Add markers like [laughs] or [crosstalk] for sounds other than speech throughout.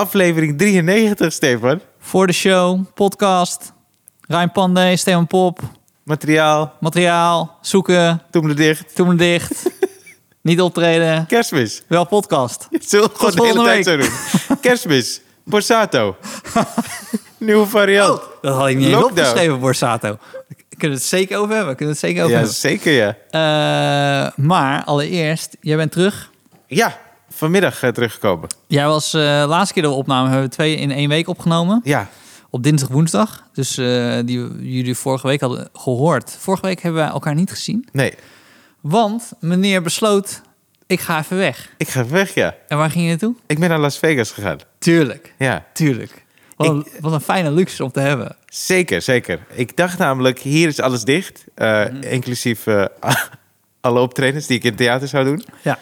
aflevering 93, Stefan. Voor de show, podcast, Rijn Pandey, Stefan Pop, Materiaal, materiaal, zoeken, toen we dicht. toen dicht, [laughs] niet optreden, Kerstmis. wel podcast. [laughs] Zullen we gewoon de hele tijd zo doen. [laughs] Kerstmis. Borsato. Nieuwe variant. Dat had ik niet eens opgeschreven, Borsato. Kunnen we het zeker over hebben? Kunnen we het zeker over Ja, hebben? zeker ja. Eh, maar allereerst, jij bent terug. Ja, vanmiddag eh, teruggekomen. Jij was eh laatste keer de opname, hebben we twee in één week opgenomen. Ja, Op dinsdag, woensdag. Dus eh, die jullie vorige week hadden gehoord. Vorige week hebben wij elkaar niet gezien. nee. Want meneer besloot, ik ga even weg. Ik ga weg, ja. En waar ging je naartoe? Ik ben naar Las Vegas gegaan. Tuurlijk, Ja, tuurlijk. Wat, een, wat een fijne luxe om te hebben. zeker, zeker. Ik dacht namelijk, hier is alles dicht. eh, Inclusief [laughs] alle optredens die ik in het theater zou doen. Ja.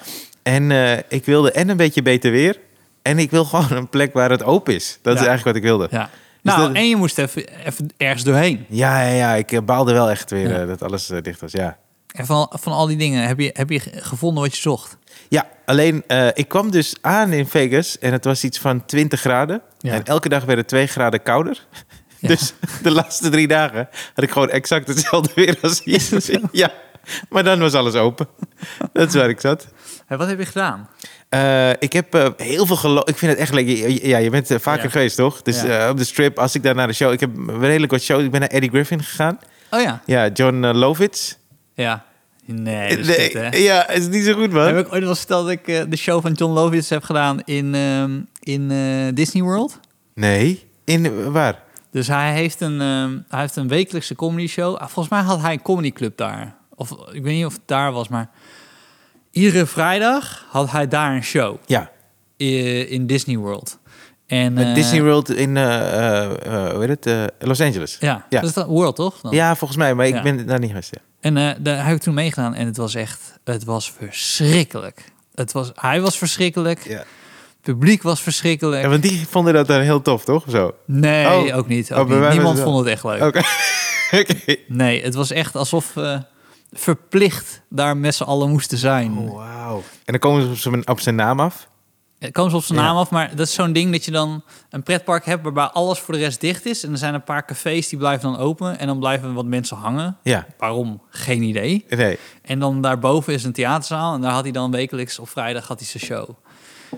En eh, ik wilde en een beetje beter weer. En ik wil [laughs] gewoon een plek waar het open is. Dat is eigenlijk wat ik wilde. ja. Nou, dat- en je moest even, even ergens doorheen. Ja, ja, ja. Ik eh, baalde wel echt weer Ja. eh, dat alles dicht was. Ja. En van, van al die dingen, heb je, heb je gevonden wat je zocht? Ja, alleen ik kwam dus aan in Vegas en het was iets van 20 graden. Ja. En elke dag werd het 2 graden kouder. Ja. [laughs] Dus de laatste drie dagen had ik gewoon exact hetzelfde weer als hier. Ja, maar dan was alles open. Dat is waar ik zat. Wat heb je gedaan? Eh, ik heb eh, heel veel gelopen. Ik vind het echt leuk. Ja, je bent eh, vaker Ja. geweest, toch? Dus Ja. op de strip, als ik daar naar de show... Ik heb redelijk wat show. Ik ben naar Eddie Griffin gegaan. Oh ja. Ja, John Lovitz. Ja. Nee, dat is Nee, dit, hè? ja, is niet zo goed, man. Heb ik ooit wel verteld dat ik de show van John Lovitz heb gedaan in, ehm, in Disney World? Nee. In, waar? Dus hij heeft een, ehm, hij heeft een wekelijkse comedy show. Ah, Volgens mij had hij een comedy club daar. Of ik weet niet of het daar was, maar iedere vrijdag had hij daar een show Ja, in Disney World. En met eh, Disney World in, eh, eh, hoe heet het? Los Angeles. Ja, Ja. dat is dat World toch? Dan? Ja, volgens mij, maar ik Ja. ben daar niet geweest. ja. En daar heb ik toen meegedaan en het was echt, het was verschrikkelijk. Het was, hij was verschrikkelijk, Ja. het publiek was verschrikkelijk. En want die vonden dat dan heel tof, toch? Zo. Nee, Oh. ook niet. Oh, Ook niet. Niemand vond het echt leuk. [laughs] Oké. Nee, het was echt alsof verplicht daar met z'n allen moesten zijn. Oh, wauw. En dan komen ze op zijn, naam af. Het komen ze op zijn Ja. naam af, maar dat is zo'n ding dat je dan een pretpark hebt waarbij alles voor de rest dicht is. En er zijn een paar cafés die blijven dan open en dan blijven wat mensen hangen. Ja, Waarom? Geen idee. nee. En dan daarboven is een theaterzaal en daar had hij dan wekelijks op vrijdag had hij zijn show.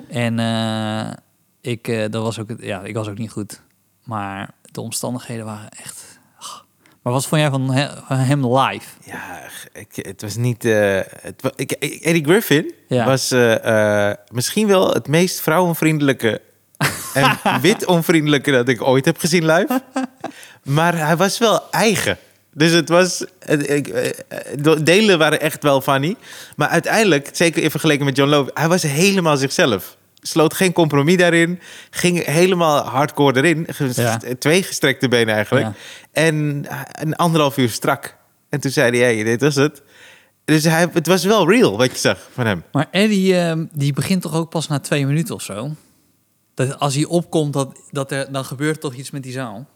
En eh, ik, eh, dat was ook, ja, ik was ook niet goed. Maar de omstandigheden waren echt... Maar wat vond jij van he- van hem live? Ja, ik, het was niet... eh, het, ik, Eddie Griffin Ja. was eh, eh, misschien wel het meest vrouwenvriendelijke [laughs] en wit onvriendelijke dat ik ooit heb gezien live. Maar hij was wel eigen. Dus het was... de delen waren echt wel funny. Maar uiteindelijk, zeker in vergelijking met John Love... hij was helemaal zichzelf. Sloot geen compromis daarin. Ging helemaal hardcore erin. Ja. Twee gestrekte benen eigenlijk. Ja. En een anderhalf uur strak. En toen zei hij, hey, dit was het. Dus hij, het was wel real wat je zag van hem. Maar Eddie, eh, die begint toch ook pas na twee minuten of zo? Dat als hij opkomt, dat, dat er, dan gebeurt toch iets met die zaal?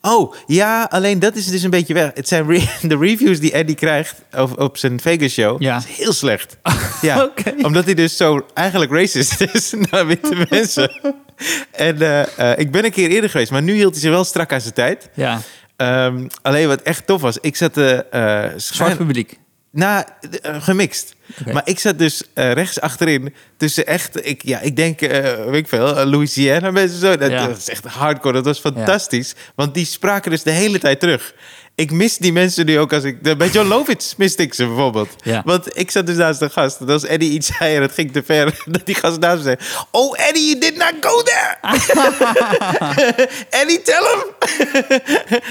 Oh, ja, alleen dat is dus een beetje weg. Het zijn re- [laughs] de reviews die Eddie krijgt op, op zijn Vegas show. Ja. is heel slecht. [laughs] Ja. Omdat hij dus zo eigenlijk racist [laughs] is naar witte mensen. En eh, eh, ik ben een keer eerder geweest, maar nu hield hij zich wel strak aan zijn tijd. Ja, Ehm, alleen wat echt tof was, ik zat... eh zwart publiek. Nou, gemixt. Maar ik zat dus eh, rechts achterin tussen echt, ik, ja, ik denk, weet ik veel, Louisiana mensen zo. Dat, Ja. dat is echt hardcore. Dat was fantastisch. Want die spraken dus de hele tijd terug. Ik mis die mensen nu ook als ik... de- Bij John Lovitz miste ik ze bijvoorbeeld. Ja. Want ik zat dus naast de gast. En als Eddie iets zei en het ging te ver... [laughs] dat die gast naast me zei... Oh, Eddie, you did not go there! [laughs] Eddie, tell him!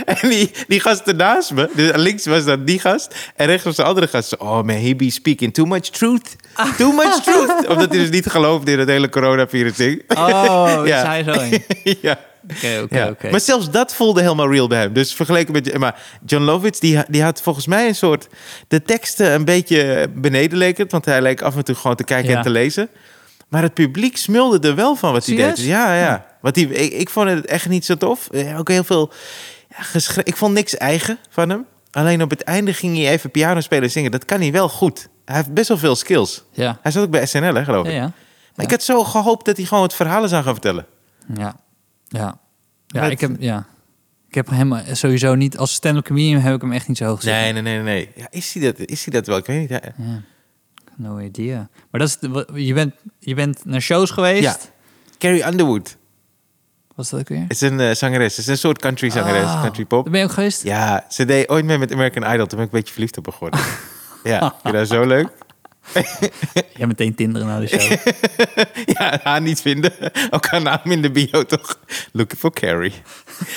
[laughs] en die, die gast ernaast me... Dus links was dan die gast... en rechts was de andere gast. Oh man, he be speaking too much truth. Too much truth! Omdat hij dus niet geloofde in het hele coronavirus ding. Oh, Ja. hij zo een? ja. Oké, oké, Ja. oké. Maar zelfs dat voelde helemaal real bij hem. Dus vergeleken met... Maar John Lovitz, die, die had volgens mij een soort... De teksten een beetje beneden leek het. Want hij leek af en toe gewoon te kijken Ja. en te lezen. Maar het publiek smulde er wel van wat hij deed. Ja, ja. Want die, ik, ik vond het echt niet zo tof. Eh, Ook heel veel... Ja, ik vond niks eigen van hem. Alleen op het einde ging hij even piano spelen en zingen. Dat kan hij wel goed. Hij heeft best wel veel skills. Ja. Hij zat ook bij SNL, hè, geloof Ja, ik. ja. Maar ik had zo gehoopt dat hij gewoon het verhaal zou gaan vertellen. Ja, ja. Ja, Met- ik heb, ja. Ik heb hem sowieso niet... Als stand-up comedian heb ik hem echt niet zo hoog zitten. Nee, nee, nee, nee. Ja, is hij dat? Is hij dat wel? Ik weet niet. Ja. Ja. No idea. Maar dat is je, bent, je bent naar shows geweest. Ja. Carrie Underwood Was dat ook weer? is een eh, zangeres. is een soort country zangeres, Ah, country pop. Ben je ook geweest? Ja, ze deed ooit mee met American Idol. Toen ben ik een beetje verliefd op [laughs] haar geworden. ja, vind je dat zo leuk? [laughs] Ja, meteen tinderen naar de show. [laughs] ja, haar niet vinden. Ook haar naam in de bio, toch? Looking for Carrie.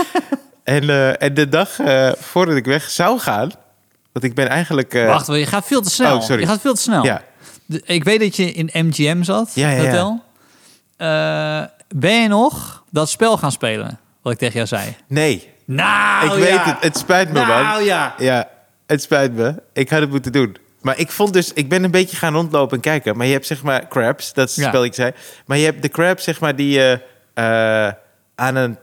[laughs] en, eh, en de dag eh, voordat ik weg zou gaan... Want ik ben eigenlijk... eh, Wacht, je gaat veel te snel. Oh, sorry. Je gaat veel te snel. Ja, De- ik weet dat je in MGM zat, Ja, ja, hotel. Ben je nog dat spel gaan spelen? Wat ik tegen jou zei. nee. Nou, ik weet het. Het spijt me, man. Nou ja. Ja, het spijt me. Ik had het moeten doen. Maar ik vond dus, ik ben een beetje gaan rondlopen en kijken. Maar je hebt zeg maar crabs, dat is het spel ik zei. Maar je hebt de crabs, zeg maar, die je eh, aan, een,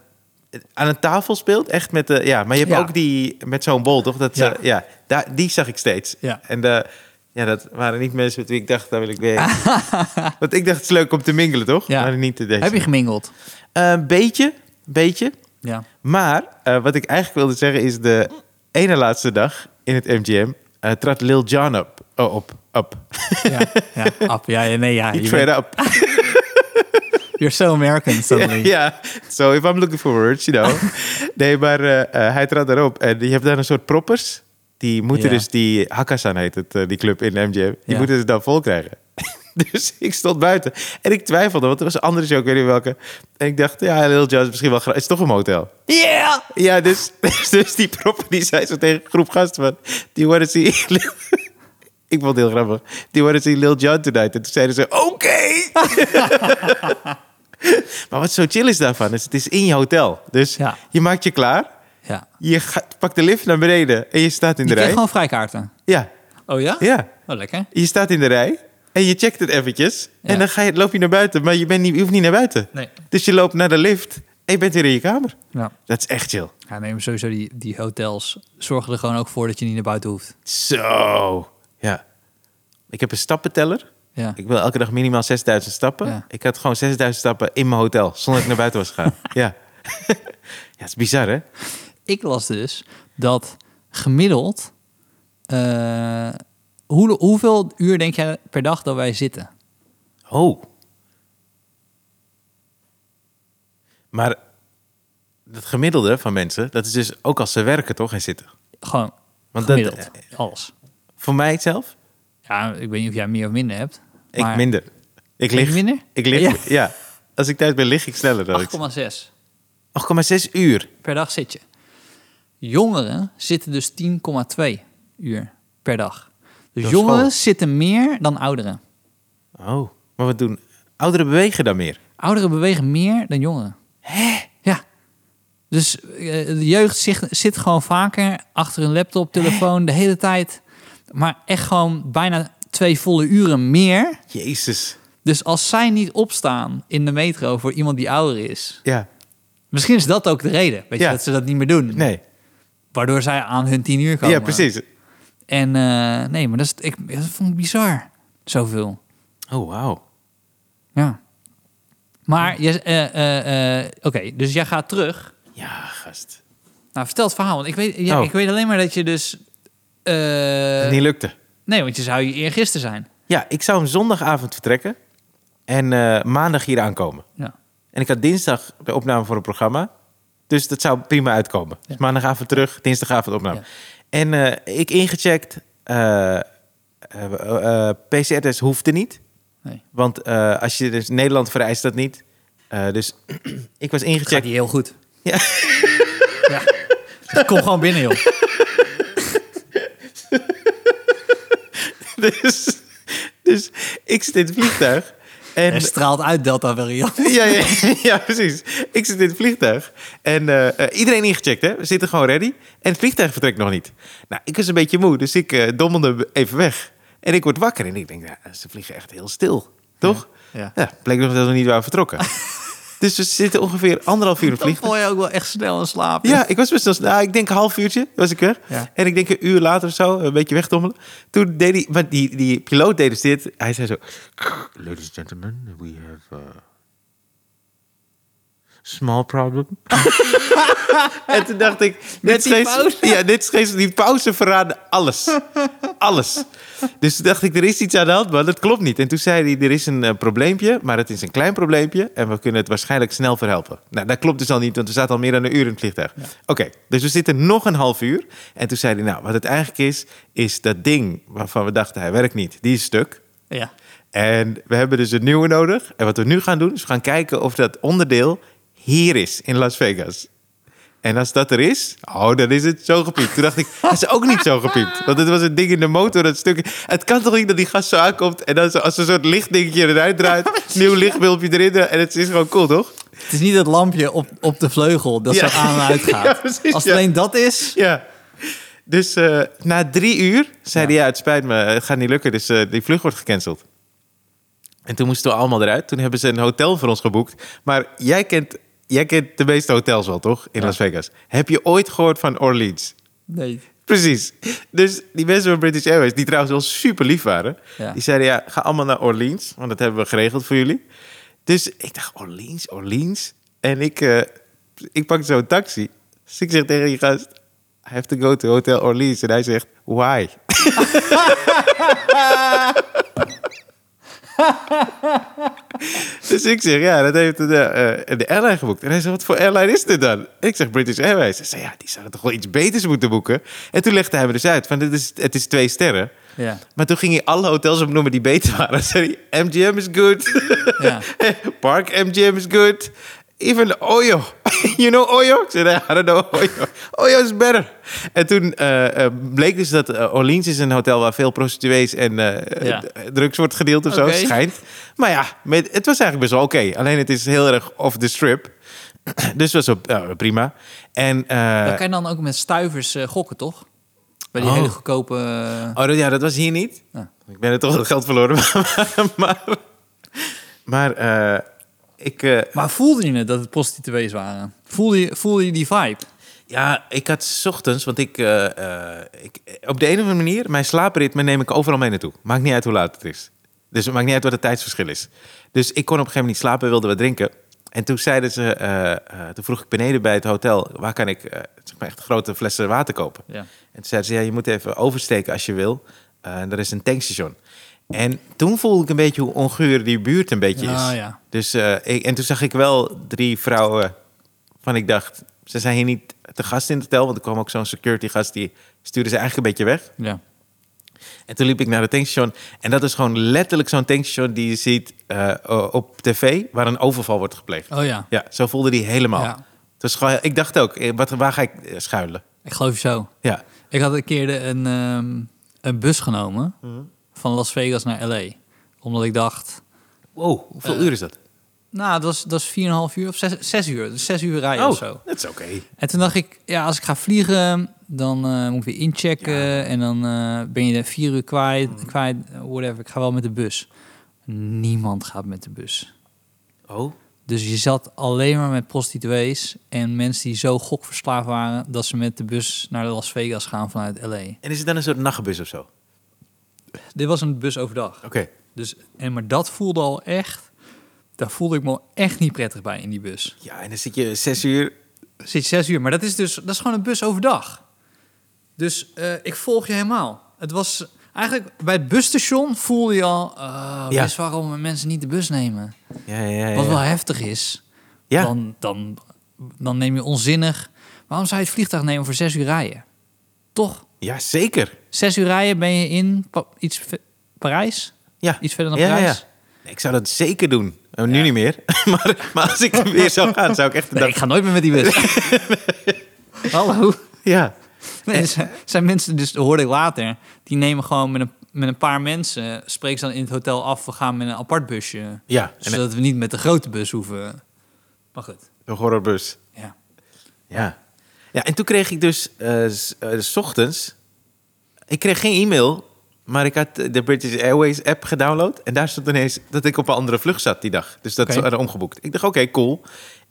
aan een tafel speelt. Echt met de, ja. Maar je hebt Ja. ook die met zo'n bol, toch? Dat, Ja. ja, ja daar, die zag ik steeds. Ja. En de, ja, dat waren niet mensen met wie ik dacht, daar wil ik weer. [laughs] Want ik dacht, het is leuk om te mingelen, toch? Ja. Maar niet te deze. Heb je gemingeld? Een beetje, beetje. Ja. Maar eh, wat ik eigenlijk wilde zeggen is de ene laatste dag in het MGM eh, trad Lil Jon op. Oh, op. Ja, ja, ja, nee, ja. He Je trad bent, up. you're so American [laughs] Ja, suddenly. ja, so if I'm looking for words, you know. [laughs] nee, maar eh, eh, hij trad erop. En je hebt dan een soort proppers. Die moeten dus, die Hakkasan heet het, die club in MGM. Die moeten ze dan vol krijgen. [laughs] dus ik stond buiten. En ik twijfelde, want er was een andere show, ik weet niet welke. En ik dacht, ja, Lil Jon is misschien wel graag. Het is toch een motel. Yeah! Ja, dus, [laughs] dus die proppen die zei zo tegen een groep gasten van... Do you want to see... [laughs] Ik vond het heel grappig. Do you want to see Lil Jon tonight? En toen zeiden ze, oké! maar wat zo chill is daarvan, is het is in je hotel. Dus Ja. je maakt je klaar. Ja. Je gaat, pakt de lift naar beneden en je staat in de Je kreeg rij. gewoon vrijkaarten. Ja, Oh ja? ja. Oh, lekker. Je staat in de rij en je checkt het eventjes. En dan ga je, loop je naar buiten, maar je, bent niet, je hoeft niet naar buiten. Nee. Dus je loopt naar de lift en je bent weer in je kamer. Ja. Dat is echt chill. Ja, nee, maar sowieso die, die hotels zorgen er gewoon ook voor dat je niet naar buiten hoeft. Zo. Ja. Ik heb een stappenteller. Ja. Ik wil elke dag minimaal 6000 stappen. Ja. Ik had gewoon 6000 stappen in mijn hotel, zonder dat ik naar buiten was gegaan. [laughs] ja. [laughs] ja, het is bizar, hè? Ik las dus dat gemiddeld... eh, hoe, hoeveel uur denk jij per dag dat wij zitten? Oh. Maar het gemiddelde van mensen, dat is dus ook als ze werken, toch? En zitten. Gewoon Want dat- gemiddeld. Alles. Voor mij zelf, Ja, ik weet niet of jij meer of minder hebt. ik minder. Ik lig. minder? Ik lig. Ja. Ja. Als ik thuis ben, lig ik sneller dan ik. 8,6 8,6 uur. per dag zit je. Jongeren zitten dus 10,2 uur per dag. Dus jongeren zitten meer dan ouderen. Oh. Maar wat doen? Ouderen bewegen dan meer. Ouderen bewegen meer dan jongeren. Hè? Ja. Dus eh, de jeugd zit, zit gewoon vaker achter een laptop, telefoon, de hele tijd. Maar echt gewoon bijna twee volle uren meer. Jezus. Dus als zij niet opstaan in de metro voor iemand die ouder is... Ja. Misschien is dat ook de reden, weet je, Ja. dat ze dat niet meer doen. Nee. Waardoor zij aan hun tien uur komen. Ja, precies. En eh, nee, maar dat, is, ik, dat vond ik bizar. Zoveel. Oh, wauw. Ja. Maar, je, eh, oké, dus jij gaat terug. Ja, gast. Nou, vertel het verhaal. Want ik weet, ja, Oh. ik weet alleen maar dat je dus... eh, Niet lukte. nee, want je zou hier eergisteren zijn. Ja, ik zou hem zondagavond vertrekken. En maandag hier aankomen. Ja. En ik had dinsdag de opname voor een programma. Dus dat zou prima uitkomen. Dus maandagavond terug, dinsdagavond opname. Ja. En eh, ik ingecheckt. eh eh, eh, PCR-test hoefde niet. Nee. Want als je dus Nederland vereist dat niet. Dus [clears throat] ik was Gaat ingecheckt. die heel goed. Ja. [laughs] ja. Kom gewoon binnen, joh. [laughs] Dus, dus ik zit in het vliegtuig. En Hij straalt uit Delta variant. [laughs] ja, ja, ja, precies. Ik zit in het vliegtuig. En eh, iedereen ingecheckt, hè? We zitten gewoon ready. En het vliegtuig vertrekt nog niet. Nou, ik was een beetje moe, dus ik eh, dommelde even weg. En ik word wakker en ik denk, ja, ze vliegen echt heel stil. Toch? Ja. Ja, bleek nog dat we niet waren vertrokken. [laughs] dus we zitten ongeveer anderhalf uur in het Dan vliegtuig. val je ook wel echt snel in slaap. Ja, ik was best wel snel. Nou, ik denk een half uurtje was ik er. Ja. En ik denk een uur later of zo, een beetje wegdommelen. Toen deed hij, want die, die piloot deed dus dit. Hij zei zo, ladies and gentlemen, we have... uh, small problem. [laughs] en toen dacht ik, dit pauze? Ja, dit scheen, die pauze verraadde alles. alles. Dus toen dacht ik, er is iets aan de hand, maar dat klopt niet. En toen zei hij, er is een eh, probleempje, maar het is een klein probleempje... en we kunnen het waarschijnlijk snel verhelpen. Nou, dat klopt dus al niet, want we zaten al meer dan een uur in het vliegtuig. Oké, dus we zitten nog een half uur. En toen zei hij, nou, wat het eigenlijk is... is dat ding waarvan we dachten, hij werkt niet, die is stuk... Ja. En we hebben dus een nieuwe nodig. En wat we nu gaan doen, is we gaan kijken of dat onderdeel hier is in Las Vegas. En als dat er is, oh, dan is het zo gepiept. Toen dacht ik, dat is ook niet zo gepiept. Want het was een ding in de motor, dat stuk. Het kan toch niet dat die gast zo aankomt en dan zo, als een soort lichtdingetje eruit draait, [laughs] nieuw lichtbulpje erin en het is gewoon cool, toch? Het is niet het lampje op, op de vleugel dat Ja. zo aan en uit [laughs] gaat. Ja, precies, Als het ja. alleen dat is... Ja. Dus eh, na drie uur zei hij, ja, het spijt me, het gaat niet lukken, dus eh, die vlucht wordt gecanceld. En toen moesten we allemaal eruit. Toen hebben ze een hotel voor ons geboekt. Maar jij kent, jij kent de meeste hotels wel, toch? In Ja. Las Vegas. Heb je ooit gehoord van Orleans? Nee. Precies. Dus die mensen van British Airways, die trouwens wel super lief waren... Ja. die zeiden, ja, ga allemaal naar Orleans. Want dat hebben we geregeld voor jullie. Dus ik dacht, Orleans, Orleans? En ik, eh, ik pakte zo'n taxi. Dus ik zeg tegen die gast... I have to go to Hotel Orleans. En hij zegt, why? [laughs] [laughs] [laughs] [laughs] Dus ik zeg, ja, dat heeft de, eh, de airline geboekt. En hij zegt, wat voor airline is dit dan? Ik zeg, British Airways. Hij zei, ja, die zouden toch wel iets beters moeten boeken? En toen legde hij me dus uit, van, dit is, het is twee sterren. Ja. Maar toen ging hij alle hotels opnoemen die beter waren. Dan zei hij, MGM is good. Ja. [laughs] Park MGM is good. Even Oyo. [laughs] you know Oyo? Ik zei, I don't know Oyo. Oyo is better. En toen eh, eh, bleek dus dat eh, Orleans is een hotel waar veel prostituees en Ja. drugs wordt gedeeld of zo, schijnt. Maar ja, met, het was eigenlijk best wel oké. Alleen het is heel erg off the strip. [clears throat] dus was op, prima. En, Dan kan je dan ook met stuivers gokken, toch? Bij die Oh. hele goedkope... Oh, dat- ja, dat was hier niet. Ja. Ik ben er toch geld verloren. [laughs] maar maar eh, ik, eh, Maar voelde je het dat het prostituees waren? Voelde je, voelde je die vibe? ja, ik had 's ochtends, want ik, eh, eh, ik, op de een of andere manier, mijn slaapritme neem ik overal mee naartoe. Maakt niet uit hoe laat het is. Dus het maakt niet uit wat het tijdsverschil is. Dus ik kon op een gegeven moment niet slapen, wilde wat drinken. En toen zeiden ze, toen vroeg ik beneden bij het hotel, waar kan ik eh, zeg maar echt grote flessen water kopen? Ja. En toen zeiden ze, ja, je moet even oversteken als je wil. En er is een tankstation. En toen voelde ik een beetje hoe onguur die buurt een beetje is. Ah, ja. Dus, eh, ik, en toen zag ik wel drie vrouwen van ik dacht, ze zijn hier niet te gast in het hotel. Want er kwam ook zo'n security gast, die stuurde ze eigenlijk een beetje weg. Ja. En toen liep ik naar het tankstation. En dat is gewoon letterlijk zo'n tankstation die je ziet eh, op tv, waar een overval wordt gepleegd. Oh ja. Ja, zo voelde die helemaal. Ja. Gewoon, ik dacht ook, eh, wat, waar ga ik schuilen? Ik geloof je zo. Ja. Ik had een keer de- een, ehm, een bus genomen Mhm. Van Las Vegas naar L.A. Omdat ik dacht... Wow, hoeveel Eh, uur is dat? Nou, dat is, dat is 4,5 uur of 6, 6 uur. Dus 6 uur rijden of zo. Oh, dat is oké. En toen dacht ik, ja, als ik ga vliegen, dan eh, moet ik weer inchecken. En dan eh, ben je er vier uur kwijt, Mm. kwijt, whatever. Ik ga wel met de bus. Niemand gaat met de bus. Oh, Dus je zat alleen maar met prostituees en mensen die zo gokverslaafd waren... dat ze met de bus naar Las Vegas gaan vanuit L.A. en is het dan een soort nachtbus of zo? Oké. Dit was een bus overdag. Dus, en, maar dat voelde al echt... Daar voelde ik me echt niet prettig bij in die bus. Ja, en dan zit je zes uur. Zit je zes uur, maar dat is dus dat is gewoon een bus overdag. Dus eh, ik volg je helemaal. Het was eigenlijk bij het busstation voelde je al, uh, Ja. waarom mensen niet de bus nemen. Ja, ja, ja. Wat wel heftig is. Ja. Dan, dan, dan neem je onzinnig. Waarom zou je het vliegtuig nemen voor zes uur rijden? Toch? Ja, zeker. Zes uur rijden ben je in Pa- iets Parijs? Ja. Iets verder dan ja, Parijs? ja. Nee, ik zou dat zeker doen. Nu Ja. niet meer. [laughs] maar, maar als ik weer zou gaan, zou ik echt... Nee, ik ga nooit meer met die bus. [laughs] Hallo? Ja. Nee, er zijn, mensen, dus dat hoorde ik later, die nemen gewoon met een, met een paar mensen, spreken ze dan in het hotel af, we gaan met een apart busje. Ja, en zodat we niet met de grote bus hoeven. Maar goed, een horrorbus. ja. Ja. Ja, en toen kreeg ik dus eh, s- eh, s ochtends... Ik kreeg geen e-mail, maar ik had de British Airways app gedownload. En daar stond ineens dat ik op een andere vlucht zat die dag. Dus dat Oké. was omgeboekt. Ik dacht, oké, cool.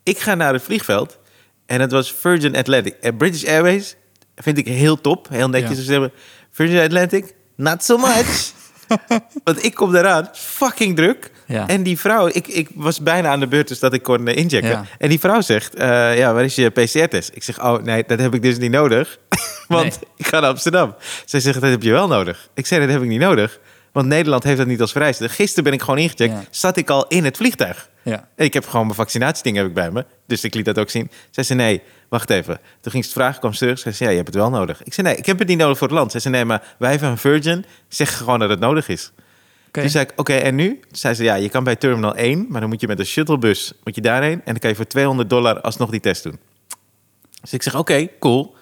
Ik ga naar het vliegveld. En het was Virgin Atlantic. En British Airways vind ik heel top. Heel netjes. Ja. Ze Virgin Atlantic, not so much. [laughs] Want ik kom eraan, fucking druk. Ja. En die vrouw, ik, ik was bijna aan de beurt dus dat ik kon eh, inchecken. Ja. En die vrouw zegt, eh, ja, waar is je PCR-test? Ik zeg, oh nee, dat heb ik dus niet nodig. [laughs] Want Nee. ik ga naar Amsterdam. Zij zegt, dat heb je wel nodig. Ik zei, dat heb ik niet nodig. Want Nederland heeft dat niet als vereiste. Gisteren ben ik gewoon ingecheckt. Ja. Zat ik al in het vliegtuig. Ja. En ik heb gewoon mijn vaccinatieding heb ik bij me. Dus ik liet dat ook zien. Zij zei, nee, wacht even. Toen ging ze het vragen, kwam ze terug. Zij zei, ja, je hebt het wel nodig. Ik zei, nee, ik heb het niet nodig voor het land. Zij zei, nee, maar wij van Virgin zeggen gewoon dat het nodig is. Oké. Toen zei ik, oké, en nu? Toen zei ze, ja, je kan bij Terminal 1, maar dan moet je met een shuttlebus moet je daarheen. En dan kan je voor 200 dollar alsnog die test doen. Dus ik zeg, oké, cool.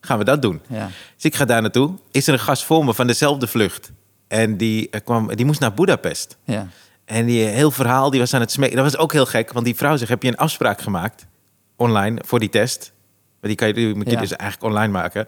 Gaan we dat doen. Ja. Dus ik ga daar naartoe. Is er een gast voor me van dezelfde vlucht. En die, eh, kwam, die moest naar Budapest. Ja. En die eh, heel verhaal, die was aan het smeken. Dat was ook heel gek, want die vrouw zegt, heb je een afspraak gemaakt online voor die test? Maar die kan je, die moet je Ja. dus eigenlijk online maken.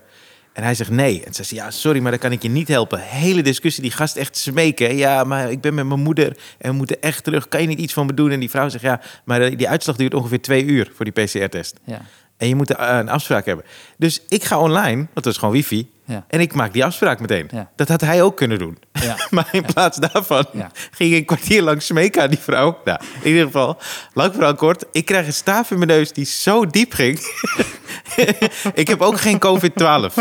En hij zegt nee. En ze zegt, ja, sorry, maar dan kan ik je niet helpen. Hele discussie, die gast echt smeken. Ja, maar ik ben met mijn moeder en we moeten echt terug. Kan je niet iets voor me doen? En die vrouw zegt, ja, maar die uitslag duurt ongeveer twee uur voor die PCR-test. Ja. En je moet eh, een afspraak hebben. Dus ik ga online, want dat is gewoon wifi. Ja. En ik maak die afspraak meteen. Ja. Dat had hij ook kunnen doen. Ja. [laughs] maar in plaats daarvan ging ik een kwartier lang smeken aan die vrouw. Nou, in ieder geval, lang verhaal kort. Ik krijg een staaf in mijn neus die zo diep ging. [laughs] ik heb ook geen COVID-12.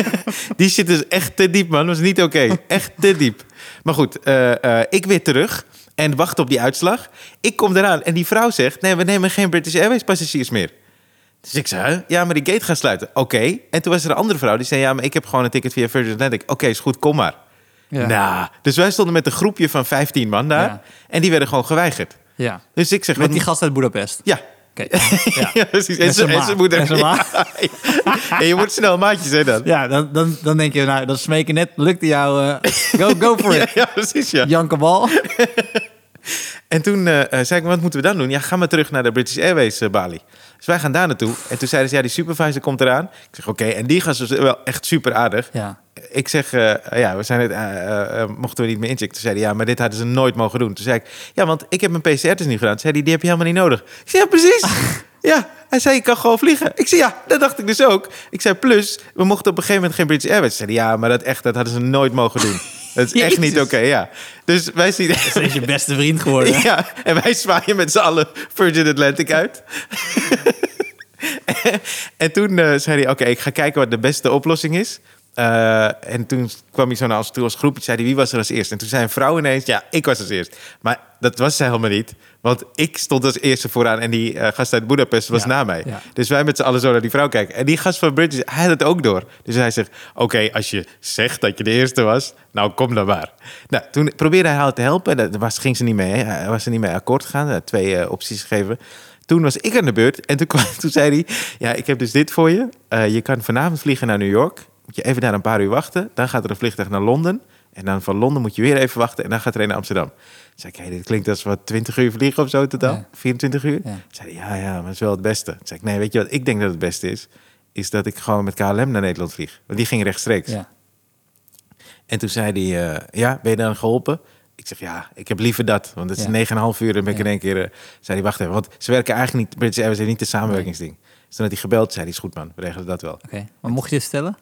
[laughs] die zit dus echt te diep, man. Dat was niet oké. Echt te diep. Maar goed, eh, eh, ik weer terug en wacht op die uitslag. Ik kom eraan en die vrouw zegt... nee, we nemen geen British Airways passagiers meer. Dus ik zei, ja, maar die gate gaat sluiten. Oké. En toen was er een andere vrouw die zei, ja, maar ik heb gewoon een ticket via Virgin Atlantic. Oké, is goed, kom maar. Ja. Nou, dus wij stonden met een groepje van 15 man daar. Ja. En die werden gewoon geweigerd. ja. Dus ik zeg, Met die gast uit Budapest. ja. Oké. [laughs] Ja. Ja, precies. En ma. moeder. En. [laughs] Ja. Je moet snel maatjes zijn dan. Ja, dan, dan, dan denk je, nou, dat smeken net lukte jou. eh, go, go for [laughs] it. ja, precies, ja. Janke Bal. En toen eh, eh, zei ik, wat moeten we dan doen? Ja, ga maar terug naar de British Airways eh, Bali. Dus wij gaan daar naartoe. En toen zeiden ze, ja, die supervisor komt eraan. Ik zeg, oké. En die gast was wel echt super aardig. Ja. Ik zeg, ja, we zijn het, mochten we niet meer inchecken. Toen zei hij, ja, maar dit hadden ze nooit mogen doen. Toen zei ik, ja, want ik heb mijn PCR-test niet gedaan. Toen zei die heb je helemaal niet nodig. Ik zei, ja, precies. [laughs] ja, hij zei, ik kan gewoon vliegen. Ik zei, ja, dat dacht ik dus ook. Ik zei, plus, we mochten op een gegeven moment geen British Airways. Toen zei hij, ja, maar dat echt, dat hadden ze nooit mogen doen. [laughs] Dat is echt niet oké, ja. Dus wij zien... Dat is je beste vriend geworden. [laughs] Ja, en wij zwaaien met z'n allen Virgin Atlantic uit. [laughs] en toen eh, zei hij, oké, ik ga kijken wat de beste oplossing is. Eh, en toen kwam hij zo naar ons toe als groepje. Zei hij, wie was er als eerst? En toen zei een vrouw ineens, ja, ik was als eerst. Maar dat was ze helemaal niet. Want ik stond als eerste vooraan en die eh, gast uit Budapest was Ja, na mij. ja. Dus wij met z'n allen zo naar die vrouw kijken. En die gast van British, hij had het ook door. Dus hij zegt, oké, als je zegt dat je de eerste was, nou kom dan maar. Nou, toen probeerde hij haar te helpen. Daar was, ging ze niet mee. Hij was er niet mee akkoord gegaan. Twee eh, opties gegeven. Toen was ik aan de beurt. En toen, kwam, [laughs] toen zei hij, ja, ik heb dus dit voor je. Je kan vanavond vliegen naar New York. Moet je even daar een paar uur wachten. Dan gaat er een vliegtuig naar Londen. En dan van Londen moet je weer even wachten. En dan gaat er een naar Amsterdam. Toen zei ik, hey, dit klinkt als wat 20 uur vliegen of zo totaal. Ja. 24 uur. Ja. Zei hij, ja, ja, maar dat is wel het beste. Toen zei ik, nee, weet je wat ik denk dat het beste is? Is dat ik gewoon met KLM naar Nederland vlieg. Want die ging rechtstreeks. Ja. En toen zei hij, eh, ja, ben je dan geholpen? Ik zeg, ja, ik heb liever dat. Want het is Ja. 9,5 uur en ben ik in één keer... eh, zei hij, wacht even, want ze werken eigenlijk niet... British Airways heeft niet de samenwerkingsding. Dus toen had hij gebeld, zei hij, is goed man, we regelen dat wel. Oké. Maar mocht je dit stellen?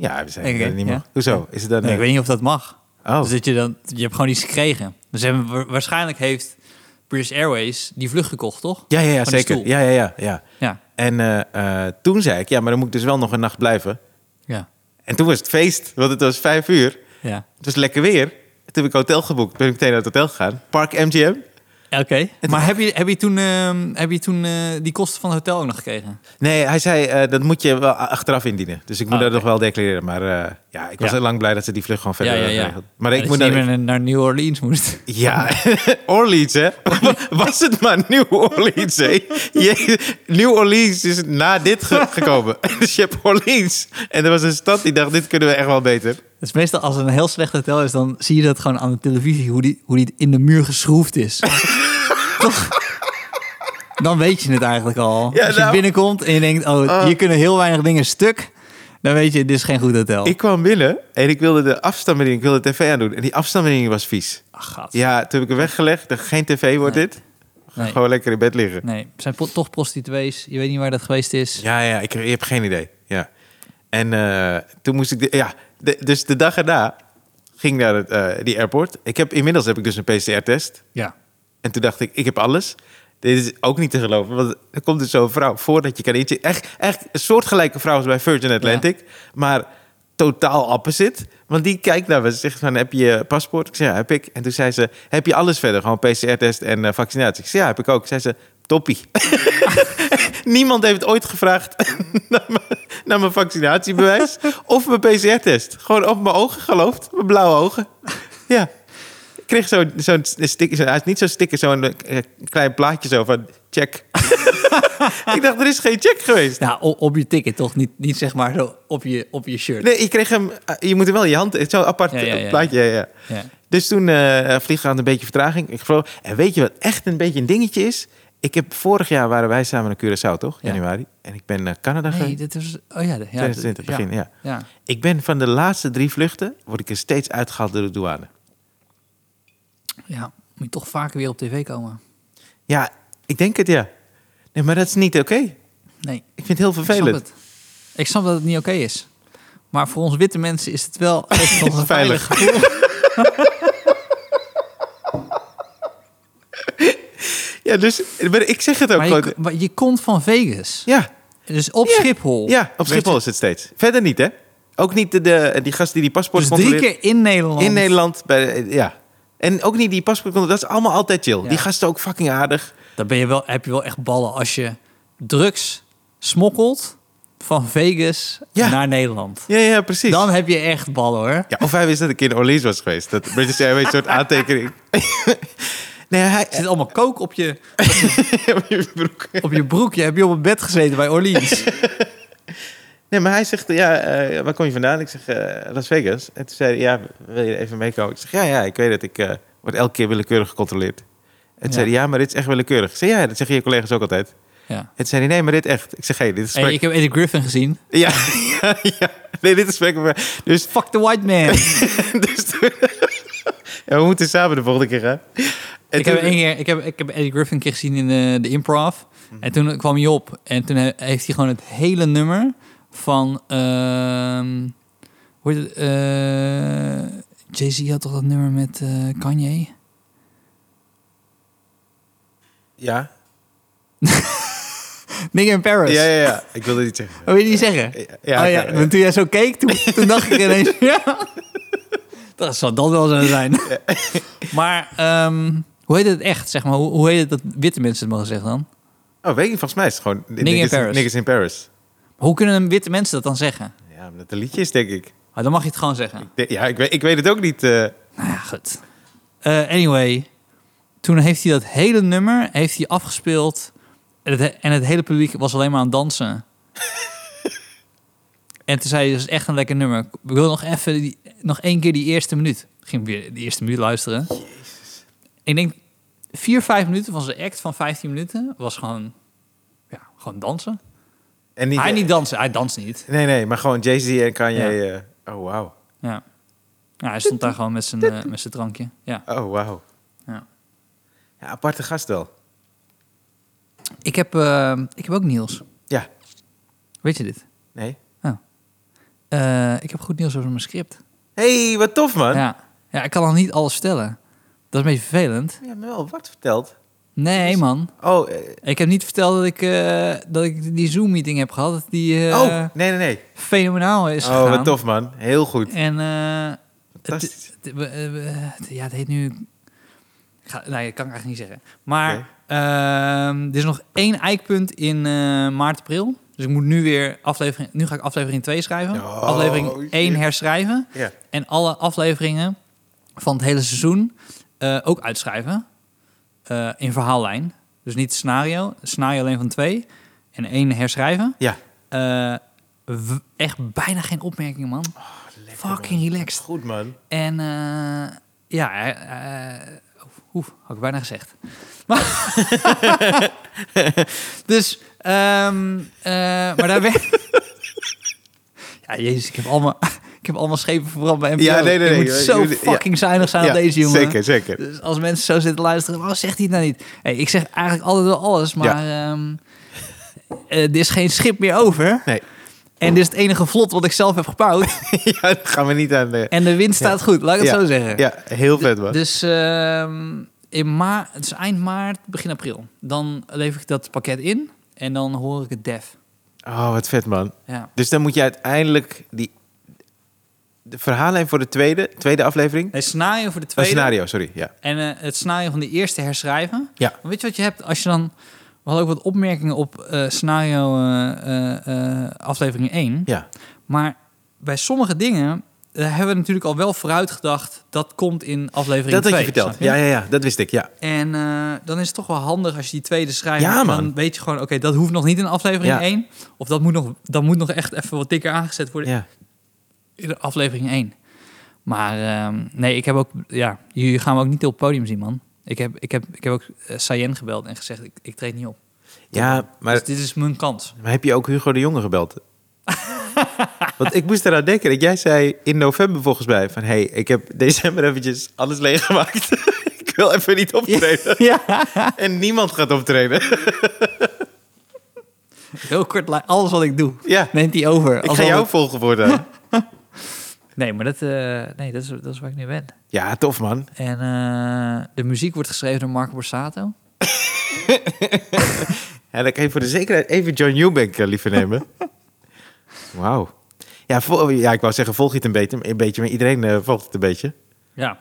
Ja, we dat het niet ja. mag. Hoezo? Is het dan... Nee, ik weet niet of dat mag. Oh. Dus dat je, dan, je hebt gewoon iets gekregen. Dus hebben, wa- waarschijnlijk heeft British Airways die vlucht gekocht, toch? Ja, ja, ja, zeker. Ja, ja, ja, ja. Ja. En eh, eh, toen zei ik, ja, maar dan moet ik dus wel nog een nacht blijven. Ja. En toen was het feest, want het was vijf uur. Ja. Het was lekker weer. Toen heb ik hotel geboekt. Ben ik meteen naar het hotel gegaan. Park MGM. Oké. Maar heb je, heb je toen, ehm, heb je toen eh, die kosten van het hotel ook nog gekregen? Nee, hij zei eh, dat moet je wel achteraf indienen. Dus ik moet Ah, dat nog wel declareren. Maar eh, ja, ik was heel lang blij dat ze die vlucht gewoon verder ja, ja. Maar ik moet naar, niet meer naar New Orleans moest. [laughs] Ja, [laughs] Orleans, hè? [laughs] Was het maar New Orleans, hè? Je- New Orleans is na dit ge- gekomen. Dus je hebt Orleans. En er was een stad die dacht, dit kunnen we echt wel beter. Dus meestal als het een heel slecht hotel is, dan zie je dat gewoon aan de televisie, hoe die, hoe die in de muur geschroefd is. Toch? Dan weet je het eigenlijk al. Ja, als je nou. binnenkomt en je denkt, oh, Oh. hier kunnen heel weinig dingen stuk. Dan weet je, dit is geen goed hotel. Ik kwam binnen en ik wilde de afstandsbediening, ik wilde de tv aandoen. En die afstandsbediening was vies. Ach, gat. Ja, toen heb ik hem weggelegd. Dacht, geen tv wordt Nee. dit. Nee. Gewoon lekker in bed liggen. Nee, het zijn toch prostituees. Je weet niet waar dat geweest is. Ja, ja, ik, ik heb geen idee. Ja. En eh, toen moest ik... De, ja, de- dus de dag erna ging naar het, eh, die airport. Ik heb, inmiddels heb ik dus een PCR-test. Ja. En toen dacht ik, ik heb alles. Dit is ook niet te geloven. Want er komt dus zo'n vrouw voordat je kan inchecken. Echt, echt een soortgelijke vrouw als bij Virgin Atlantic. Maar totaal opposite. Want die kijkt naar me. Ze zegt van, heb je je paspoort? Ik zei, ja, heb ik. En toen zei ze, heb je alles verder? Gewoon PCR-test en eh, vaccinatie. Ik zei, ja, heb ik ook. Zei ze, toppie. [laughs] Niemand heeft ooit gevraagd [laughs] naar mijn, naar mijn vaccinatiebewijs of mijn PCR-test. Gewoon op mijn ogen geloofd. Mijn blauwe ogen. Ja. Kreeg zo'n zo'n sticker. Zo, hij is niet zo'n sticker, zo'n eh, klein plaatje zo van check. [laughs] ik dacht, er is geen check geweest. O- op je ticket toch? Niet, niet zeg maar zo op je, op je shirt. Nee, je kreeg hem. eh, Je moet hem wel in je hand. Zo'n apart Ja, ja, ja. plaatje. Ja. Dus toen eh vliegen aan een beetje vertraging. Ik vloog. En weet je wat echt een beetje een dingetje is? Ik heb vorig jaar waren wij samen naar Curaçao, toch? Ja. Januari. En ik ben naar Canada Nee, geweest. dit is... Oh ja, de, ja 2020 ja, begin, ja. Ja. Ik ben van de laatste drie vluchten, word ik er steeds uitgehaald door de douane. Ja, moet je toch vaker weer op tv komen. Ja, ik denk het ja. Nee, maar dat is niet oké. Nee, Ik vind het heel ik snap vervelend. het. Ik snap dat het niet oké is. Maar voor ons witte mensen is het wel [laughs] echt nog een Veilig. gevoel. [laughs] Ja, dus maar ik zeg het ook Maar gewoon. je, maar je komt van Vegas. Ja, Dus op Ja. Schiphol. ja, op Schiphol is het steeds. Verder niet, hè? Ook niet de, de, die gast die die paspoort Dus drie keer in Nederland. In Nederland, bij, ja. En ook niet die paspoort controleert. Dat is allemaal altijd chill. Ja. Die gasten ook fucking aardig. Dan ben je wel, heb je wel echt ballen als je drugs smokkelt van Vegas Ja. naar Nederland. Ja, ja, precies. Dan heb je echt ballen hoor. Ja, of hij wist dat ik in Orleans was geweest. Dat British Airways een soort [laughs] aantekening. [laughs] nee, hij... Er zit allemaal kook op je, [laughs] op je broek. op je broekje. Heb je op een bed gezeten bij Orleans? Nee, maar hij zegt, ja, eh, waar kom je vandaan? Ik zeg, eh, Las Vegas. En toen zei hij, ja, wil je even meekomen? Ik zeg, ja, ja, ik weet het. Ik eh, word elke keer willekeurig gecontroleerd. En toen zei hij, ja, maar dit is echt willekeurig. Ik zei, ja, dat zeggen je collega's ook altijd. Ja. En toen zei hij, nee, maar dit echt. Ik zeg, hé, dit is Hey, ik heb Eddie Griffin gezien. Ja, [laughs] ja, ja. Nee, dit is. Dus, Fuck the white man. [laughs] dus toen- ja, we moeten samen de volgende keer gaan. En ik, heb toen- één keer, ik, heb, ik heb Eddie Griffin een keer gezien in de, de improv. En toen kwam hij op. En toen he- heeft hij gewoon het hele nummer van... ehm hoe heet het? eh, Jay-Z had toch dat nummer met eh, Kanye? Ja. [laughs] Nigga in Paris. ja, ja, ja. Ik wilde niet zeggen. Oh, wil je niet zeggen? Ja, oh, ja. want toen jij zo keek, toen, toen dacht ik ineens... [laughs] ja, dat zou dat wel zo zijn. [laughs] maar ehm, hoe heet het echt? Zeg maar, hoe, hoe heet het dat witte mensen het mogen zeggen dan? Oh, weet je, volgens mij is het gewoon... Nigga in Paris. In Paris. Hoe kunnen witte mensen dat dan zeggen? Ja, omdat het een liedje is, denk ik. Ah, dan mag je het gewoon zeggen. Ja, ik weet, ik weet het ook niet. eh. Nou ja, goed. Eh, anyway, toen heeft hij dat hele nummer heeft hij afgespeeld. En het, en het hele publiek was alleen maar aan het dansen. [laughs] en toen zei hij, dat is echt een lekker nummer. Ik wil nog even, die, nog één keer die eerste minuut. Ik ging weer de eerste minuut luisteren. Ik denk, vier, vijf minuten van zijn act van 15 minuten was gewoon, ja, gewoon dansen. En niet, hij niet dansen, hij danst niet. Nee, nee, maar gewoon Jay-Z en Kanye. Ja. eh, oh, wauw. Ja. ja, hij stond daar gewoon met zijn, eh, met zijn drankje. Ja. Oh, wauw. Ja. Ja, aparte gast wel. Ik heb, eh, ik heb ook Niels. Ja. Weet je dit? Nee. Eh, ik heb goed nieuws over mijn script. hey, wat tof, man. Ja. Ja. ja, ik kan nog niet alles vertellen. Dat is een beetje vervelend. Je hebt me wel wat verteld. Nee, man. Oh, eh, Ik heb niet verteld dat ik, eh, dat ik die Zoom-meeting heb gehad. Die eh, oh, nee, nee, nee. fenomenaal is Oh, gegaan. wat tof, man. Heel goed. En eh, het, Fantastisch. het- we- eh, we- het- ja, het heet nu... Ik ga, nee, dat kan ik eigenlijk niet zeggen. Maar Oké. ehm, er is nog één eikpunt in eh, maart, april. Dus ik moet nu weer aflevering... Nu ga ik aflevering 2 schrijven. Oh, aflevering shit. 1 herschrijven. Ja. En alle afleveringen van het hele seizoen eh, ook uitschrijven. Eh, in verhaallijn. Dus niet scenario. Scenario alleen van twee. En één herschrijven. Ja. Eh, echt bijna geen opmerkingen, man. Lekker, Fucking man. relaxed. Goed, man. En eh, ja, oef, had ik bijna gezegd. Maar [laughs] dus, ehm, eh, maar daar werd... [laughs] ja, jezus, ik heb allemaal, heb allemaal schepen verbrand bij NPO. Ja, nee, nee, Je nee. moet zo fucking zuinig zijn op deze jongen. Zeker, zeker. Dus als mensen zo zitten luisteren, waarom zegt hij nou niet? Hey, ik zeg eigenlijk altijd wel alles, maar eh, er is geen schip meer over. Nee. En dit is het enige vlot wat ik zelf heb gebouwd. [laughs] ja, dat gaan we niet aan de... En de wind staat goed, laat ik het Ja. zo zeggen. Ja, heel vet, man. Dus ehm, in maart, het is eind maart, begin april. Dan lever ik dat pakket in en dan hoor ik het def. Oh, wat vet, man. Ja. Dus dan moet je uiteindelijk die... De verhaallijn voor de tweede, tweede aflevering? Nee, scenario voor de Oh, tweede. scenario, sorry. Ja. En eh, het scenario van de eerste herschrijven. Ja. Maar weet je wat je hebt als je dan... We hadden ook wat opmerkingen op eh, scenario eh, aflevering 1. Ja. Maar bij sommige dingen hebben we natuurlijk al wel vooruit gedacht... dat komt in aflevering Dat 2. had je verteld. Ja, ja, ja. Dat wist ik, ja. En dan is het toch wel handig als je die tweede schrijft. Ja, man. Dan weet je gewoon, oké, dat hoeft nog niet in aflevering Ja. 1. Of dat moet, nog, dat moet nog echt even wat dikker aangezet worden Ja. Aflevering 1. Maar ehm, nee, ik heb ook, ja, jullie gaan we ook niet op het podium zien, man. Ik heb, ik heb, ik heb ook uh, Sayen gebeld en gezegd, ik, ik treed niet op. Ja, maar, Dus dit is mijn kans. maar heb je ook Hugo de Jonge gebeld? [laughs] Want ik moest eraan denken dat jij zei in november volgens mij van... hé, hey, ik heb december eventjes alles leeggemaakt. [laughs] ik wil even niet optreden. Ja. [laughs] En niemand gaat optreden. Heel kort, alles wat ik doe, ja, neemt hij over. ik ga jou volgen voortaan. Nee, maar dat, eh, nee, dat, is, dat is waar ik nu ben. Ja, tof man. En eh, de muziek wordt geschreven door Marco Borsato. [laughs] Ja, dan kan je voor de zekerheid even John Eubank eh, liever nemen. [laughs] Wauw. Ja, ja, ik wou zeggen, volg je het een beetje, een beetje maar iedereen volgt het een beetje. Ja.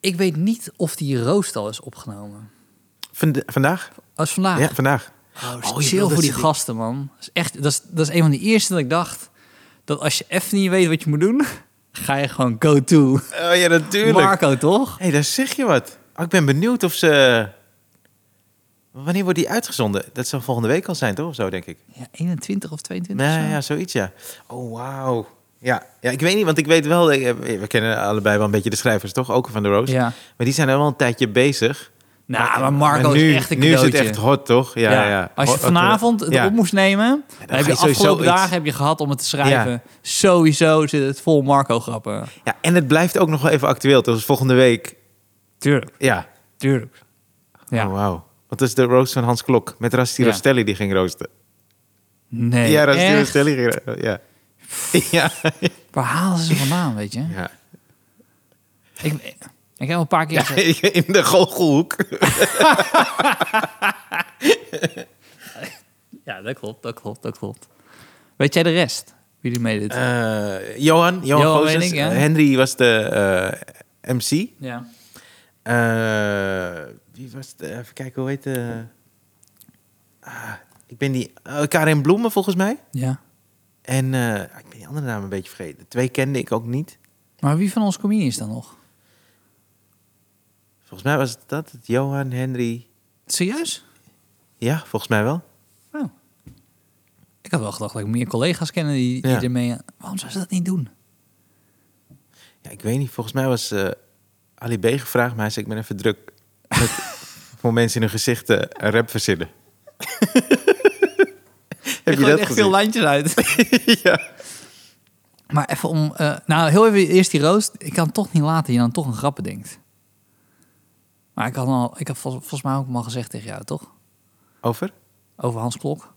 Ik weet niet of die roost al is opgenomen. Vand- vandaag? Als vandaag. Ja, vandaag. Oh, Oh, oh, chill voor die- gasten, man. Dat is echt, dat is, dat is een van de eerste dat ik dacht dat als je even niet weet wat je moet doen, [laughs] ga je gewoon go to Oh ja, natuurlijk. Marco, toch? Hé, hey, daar zeg je wat. Oh, ik ben benieuwd of ze... Wanneer wordt die uitgezonden? Dat zal volgende week al zijn, toch? Of zo, denk ik. Ja, 21 of 22. Nee, zo. ja, zoiets, ja. Oh, wauw. Ja. ja, ik weet niet, want ik weet wel... eh, We kennen allebei wel een beetje de schrijvers, toch? Ook van de Roos. Ja. Maar die zijn er wel een tijdje bezig. Nou, maar Marco nu, is echt een Nu is het cadeautje. echt hot, toch? Ja, ja. Ja. Als je vanavond het ja. op moest nemen, dan, heb je afgelopen iets- dagen heb je gehad om het te schrijven. Sowieso zit het vol Marco-grappen. Ja, en het blijft ook nog wel even actueel. Dus volgende week... Tuurlijk, Ja. tuurlijk. Ja. Oh, wauw. Want dat is de roast van Hans Klok. Met Rasti. Rostelli die ging roosten. Nee, ja, Rasti? Rostelli ging... Ja. ja. Waar halen ze vandaan, weet je? ja. Ik, ik heb al een paar keer gezegd... [laughs] In de goochelhoek. [laughs] Ja, dat klopt, dat klopt, dat klopt. Weet jij de rest? Wie die meedoet? Eh, Johan, Johan, Johan Gozes. weet ik, ja. Henry was de eh, MC. ja. Eh, wie was de... Even kijken, hoe heet de... Ah, ik ben die... eh, Karin Bloemen, volgens mij. Ja. En eh, ik ben die andere naam een beetje vergeten. De twee kende ik ook niet. Maar wie van ons comedians dan nog? Volgens mij was dat. Het Johan, Henry... Serieus? Ja, volgens mij wel. Oh. Ik had wel gedacht dat ik meer collega's kennen die, die Ja. ermee... Waarom zou ze dat niet doen? Ja, ik weet niet. Volgens mij was eh, Ali B gevraagd, maar hij zei, ik ben even druk met [laughs] voor mensen in hun gezichten een rap verzinnen. [laughs] Heb je dat echt gezien? veel lijntjes uit. [laughs] ja. maar even om... eh, nou, heel even eerst die roost. Ik kan het toch niet laten je dan toch een grap bedenkt. Maar ik had, al, ik had vol- volgens mij ook al gezegd tegen jou, toch? Over? Over Hans Klok.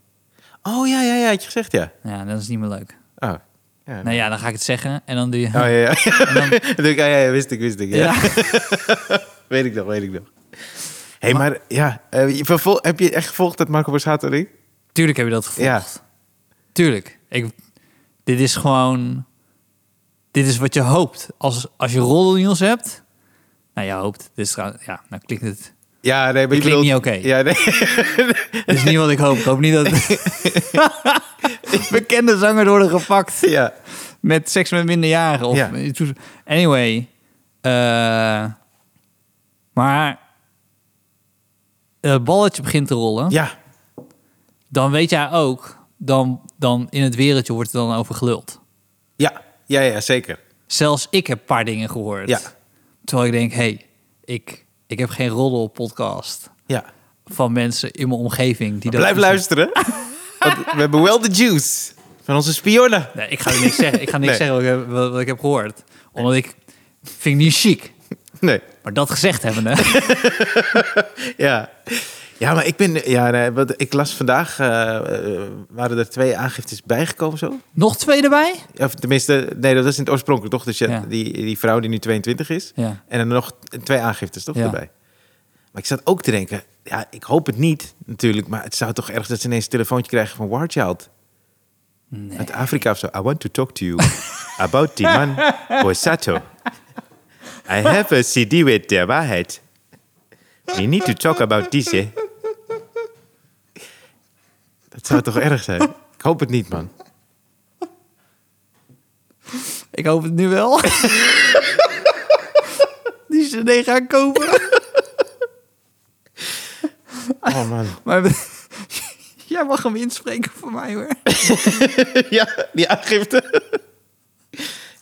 Oh ja, ja, ja, had je gezegd, ja. Ja, dat is niet meer leuk. Oh, ja. Nou ja, dan ga ik het zeggen en dan doe je... Oh ja, ja. [laughs] [laughs] En dan, Dan ik, ja, ja, wist ik, wist ik. Ja. ja. [laughs] Weet ik nog, weet ik nog. Hé, hey, maar ja, eh, vervol- heb je echt gevolgd dat Marco Borsato ding? Tuurlijk heb je dat gevolgd. Tuurlijk. Ik, dit is gewoon... Dit is wat je hoopt. Als, als je roddelnieuws hebt... Nou, je hoopt. Trouwens... Ja, nou klinkt het... Ja, nee, maar niet oké. Ja, nee. [laughs] Is niet wat ik hoop. Ik hoop niet dat... [laughs] Bekende zanger worden gepakt ja. met seks met minderjarigen. Of Ja. Anyway. eh, maar... Het balletje begint te rollen. ja, Dan weet jij ook... Dan, dan in het wereldje wordt er dan over geluld. ja, ja, ja, zeker. Zelfs ik heb een paar dingen gehoord. Ja. Terwijl ik denk, hey, ik, ik heb geen roddel podcast Ja. van mensen in mijn omgeving die dat. Blijf luisteren. Want we hebben wel de juice van onze spionnen. Nee, ik ga niks zeggen. Ik ga niks Nee. zeggen wat ik, heb, wat, wat ik heb gehoord, omdat ik vind ik niet chic. Nee, Maar dat gezegd hebbende, [laughs] ja. Ja, maar ik ben... Ja, nee, wat, ik las vandaag... eh, eh, waren er twee aangiftes bijgekomen zo? Nog twee erbij? Of tenminste, nee, dat is in het oorspronkelijk toch? Dus ja, Ja. die, die vrouw die nu 22 is. Ja. En dan nog twee aangiftes toch Ja. erbij. Maar ik zat ook te denken... Ja, ik hoop het niet natuurlijk. Maar het zou toch erg dat ze ineens een telefoontje krijgen van Warchild. Nee. Uit Afrika of zo. I want to talk to you about die man [laughs] Bosato. I have a CD with de waarheid. We need to talk about this, hè. Dat zou toch erg zijn? Ik hoop het niet, man. Ik hoop het nu wel. [laughs] Die CD gaan kopen. Oh, man. Maar [laughs] jij mag hem inspreken voor mij hoor. [laughs] ja, die aangifte.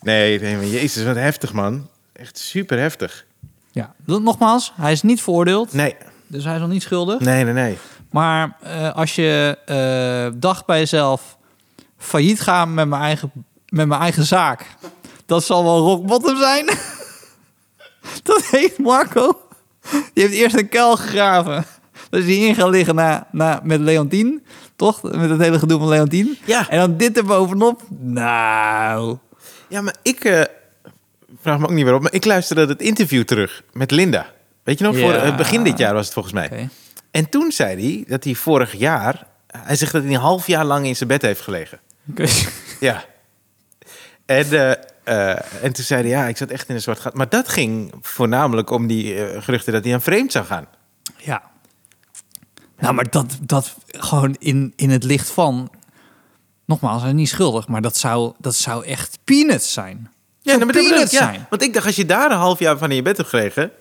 Nee, nee, maar jezus, wat heftig, man. Echt super heftig. Ja, nogmaals, hij is niet veroordeeld. Nee, Dus hij is nog niet schuldig. nee, nee, nee. Maar eh, als je eh, dacht bij jezelf... failliet gaan met mijn eigen, met mijn eigen zaak... dat zal wel rock bottom zijn. [laughs] dat heeft Marco. Die heeft eerst een kuil gegraven. Dus die in gaan liggen na, na, met Leontien. Toch? Met het hele gedoe van Leontien. Ja. En dan dit er bovenop. Nou... Ja, maar ik eh, vraag me ook niet waarom, maar ik luisterde het interview terug met Linda. Weet je nog, voor Ja. eh, begin dit jaar was het volgens mij. Oké. En toen zei hij dat hij vorig jaar, hij zegt dat hij een half jaar lang in zijn bed heeft gelegen. Oké. [laughs] Ja. En, eh, eh, en toen zei hij, ja, ik zat echt in een zwart gat. Maar dat ging voornamelijk om die eh, geruchten dat hij aan vreemd zou gaan. Ja. Nou, maar dat, dat gewoon in, in het licht van... Nogmaals, hij is niet schuldig, maar dat zou, dat zou echt peanuts zijn. Ja, nou, maar dat peanuts ja. zijn. Want ik dacht, als je daar een half jaar van in je bed hebt gelegen...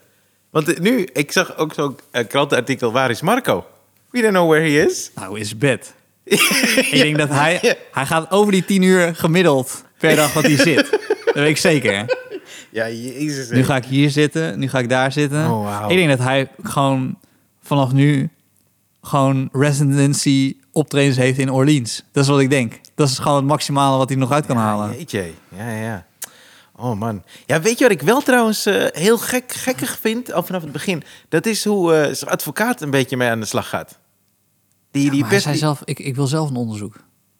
Want nu, ik zag ook zo'n eh, krantenartikel, waar is Marco? We don't know where he is. Nou, is bed. [laughs] ik denk dat hij... Ja. Hij gaat over die tien uur gemiddeld per dag wat hij zit. Dat weet ik zeker. Ja, jezus. Nu ga ik hier zitten, nu ga ik daar zitten. Oh, wauw. Ik denk dat hij gewoon vanaf nu... gewoon residency optredens heeft in Orleans. Dat is wat ik denk. Dat is gewoon het maximale wat hij nog uit kan halen. Jeetje, ja, ja. Oh man. Ja, weet je wat ik wel trouwens eh, heel gek, gekkig vind, al vanaf het begin? Dat is hoe eh, zijn advocaat een beetje mee aan de slag gaat. Die, die maar hij die- zelf, ik, ik wil zelf een onderzoek.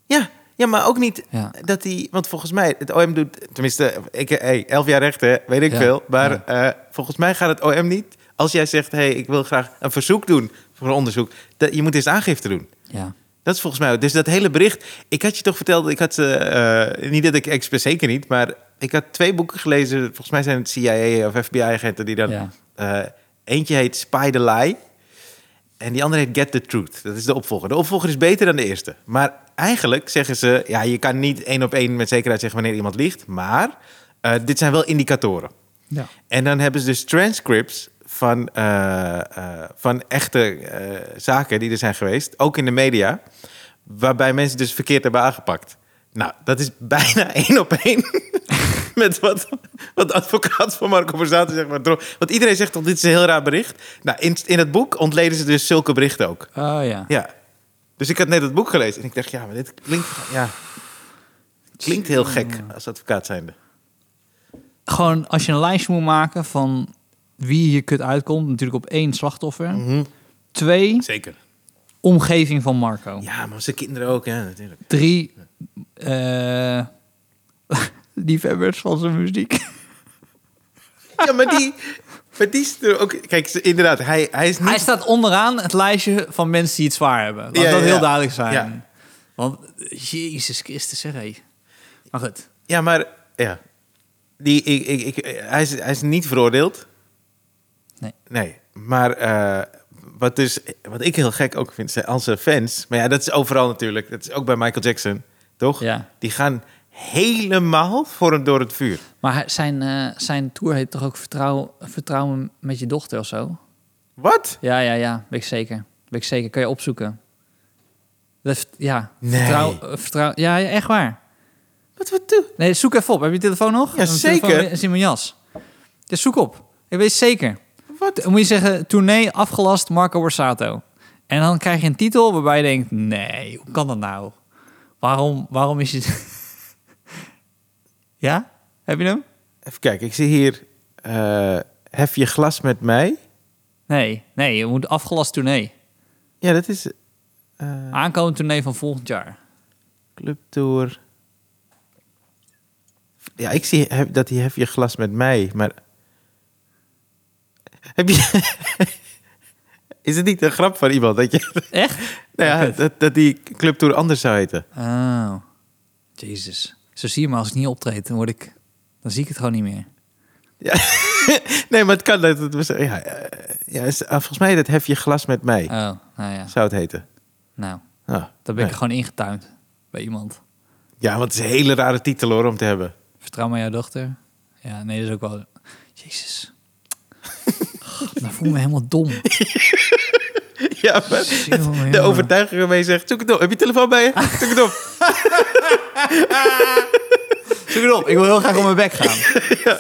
Ja, ja, maar ook niet Ja. dat hij... Want volgens mij, het OM doet... Tenminste, ik, hey, elf jaar rechten, weet ik Ja, veel. Maar eh, volgens mij gaat het OM niet... Als jij zegt, hey, ik wil graag een verzoek doen voor een onderzoek... Dat, je moet eerst aangifte doen. Ja. Dat is volgens mij... Dus dat hele bericht... Ik had je toch verteld... Ik had, eh, niet dat ik expres zeker niet... Maar ik had twee boeken gelezen. Volgens mij zijn het CIA of FBI-agenten die dan... Ja. eh, eentje heet Spy the Lie. En die andere heet Get the Truth. Dat is de opvolger. De opvolger is beter dan de eerste. Maar eigenlijk zeggen ze... Ja, je kan niet één op één met zekerheid zeggen wanneer iemand liegt. Maar dit zijn wel indicatoren. Ja. En dan hebben ze dus transcripts van, eh, eh, van echte eh, zaken die er zijn geweest. Ook in de media. Waarbij mensen dus verkeerd hebben aangepakt. Nou, dat is bijna [laughs] één op één. [laughs] Met wat, wat advocaat van Marco Borsato zeg maar. Want iedereen zegt toch, dit is een heel raar bericht. Nou, in, in het boek ontleden ze dus zulke berichten ook. Oh ja. Ja. Dus ik had net het boek gelezen en ik dacht, ja, maar dit klinkt, ja, klinkt heel gek als advocaat zijnde. Gewoon als je een lijstje moet maken van wie hier kut uitkomt. Natuurlijk op één slachtoffer. Mhm. Twee, Zeker. omgeving van Marco. Ja, maar zijn kinderen ook, ja, natuurlijk. Drie, eh [laughs] liefhebbers van zijn muziek. [laughs] Ja, maar die, maar die is er ook. Kijk, inderdaad, hij, hij is niet. Hij staat onderaan het lijstje van mensen die het zwaar hebben. Laat Ja, dat ja, heel ja. duidelijk zijn. Ja. Want, Jezus Christus, zeg hé. Maar goed. Ja, maar ja, die, ik, ik, ik, hij, is, hij is niet veroordeeld. Nee. Nee, maar eh, wat, dus, wat ik heel gek ook vind, zijn onze fans. Maar ja, dat is overal natuurlijk. Dat is ook bij Michael Jackson, toch? Ja. Die gaan helemaal voor hem door het vuur. Maar zijn, eh, zijn tour heet toch ook vertrouwen, vertrouwen met je dochter of zo? Wat? Ja, ja, ja. Weet ik zeker. Weet ik zeker. Kan je opzoeken. Dat ja. Nee. Vertrouw, eh, vertrouw, ja, echt waar. Wat wat doe? Nee, zoek even op. Heb je telefoon nog? Ja, zeker. telefoon is in mijn jas. Dus zoek op. Ik weet zeker. Wat? Dan moet je zeggen, tournee afgelast Marco Borsato. En dan krijg je een titel waarbij je denkt, nee, hoe kan dat nou? Waarom, waarom is je... [laughs] ja? Heb je hem? Even kijken, ik zie hier. eh, hef je glas met mij. Nee, nee, je moet afgelast tournee. Ja, dat is eh Aankomend tournee van volgend jaar. Clubtour. Ja, ik zie dat hij hef je glas met mij, maar... Heb je... [laughs] is het niet een grap van iemand dat je... Echt? nou [laughs] ja, dat, dat die Clubtour anders zou heten? Oh, jezus. Zo zie je maar als ik niet optreed, dan word ik... Dan zie ik het gewoon niet meer. [laughs] Nee, maar het kan. Dat, het ja, eh, ja, is- ah, volgens mij dat hef je glas met mij, Oh, nou ja. zou het heten. Nou, Ah, dan ben ik gewoon ingetuind bij iemand. Ja, want het is een hele rare titel hoor om te hebben. Vertrouw maar jouw dochter. Ja, nee, dat is ook wel... Jezus. Dan voel ik me helemaal dom. [laughs] Ja, maar Jongen, de overtuiging waarmee je zegt, zoek het op. Heb je telefoon bij je? [laughs] Zoek het op. [laughs] Zoek het op. Ik wil heel graag op mijn bek gaan.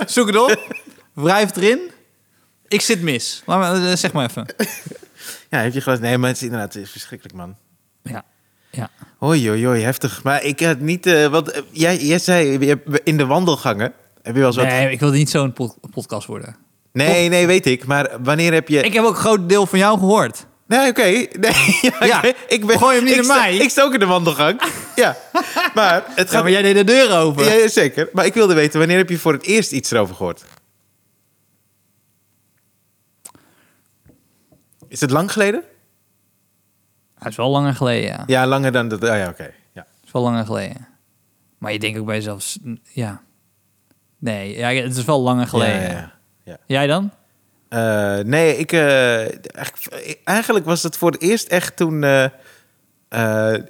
Zoek het op. Wrijf erin. Ik zit mis. Maar, maar, eh, zeg maar even. Ja, heb je glas? Nee, maar het is inderdaad het is verschrikkelijk, man. Ja. Ja. Hoi, hoi, hoi, heftig. Maar ik had niet... eh want eh, jij, jij zei in de wandelgangen... Heb je wel eens wat... Nee, ik wilde niet zo'n pod- podcast worden. Nee, nee, weet ik. Maar wanneer heb je... Ik heb ook een groot deel van jou gehoord. Nee, oké. Nee, [laughs] ja, Ja, oké. ik ben, gooi hem niet ik naar sta- mij. Ik sta ook in de wandelgang. [laughs] ja. Maar het Ja, gaat... maar jij deed de deur open. Ja, zeker. Maar ik wilde weten, wanneer heb je voor het eerst iets erover gehoord? Is het lang geleden? Het is wel langer geleden, ja. Ja, langer dan dat. Oh ja, oké. Ja. Het is wel langer geleden. Maar je denkt ook bij jezelf, ja. Nee, ja, het is wel langer geleden. Ja, ja, ja. Jij dan? Eh, nee, ik, eh, eigenlijk, eigenlijk was het voor het eerst echt toen, eh,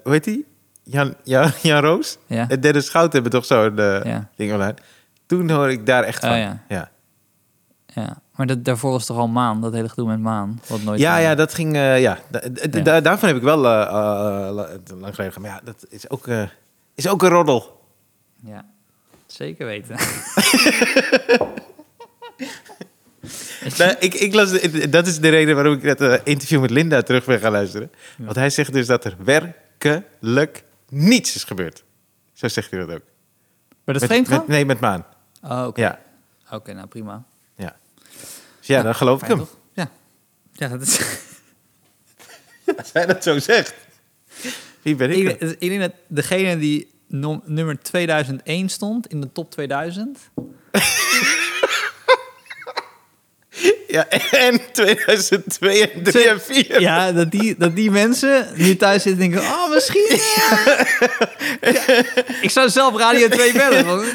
hoe heet die? Jan, Jan, Jan Roos? Ja. Het derde schout hebben toch zo'n Ja. ding online. Toen hoor ik daar echt Oh, van. ja. ja. Ja. Maar dat, daarvoor was toch al maan, dat hele gedoe met maan. Wat nooit Ja, ja, dat ging. ja. Da- da- Ja. da- daarvan heb ik wel la- lang geleden. Maar ja, dat is ook, is ook een roddel. Ja, zeker weten. [laughs] [laughs] [laughs] Nou, ik, ik las, dat is de reden waarom ik dat eh, interview met Linda terug ben gaan luisteren. Want hij zegt dus dat er werkelijk niets is gebeurd. Zo zegt hij dat ook. Maar dat Met- vreemd met, Nee, met maan. Oh, oké. Ja, Oké, nou prima. ja. Dus ja, dan geloof ik hem. toch? Ja. Ja, dat is... [laughs] Als hij dat zo zegt. Wie ben ik? ik, dan? ik denk dat degene die nummer 2001 stond in de top 2000... [laughs] Ja, [laughs] en 2002 en 3 en 4. Ja, dat die, dat die mensen nu thuis zitten en denken... Oh, misschien... Ja. Ik zou zelf Radio 2 bellen. want- [laughs]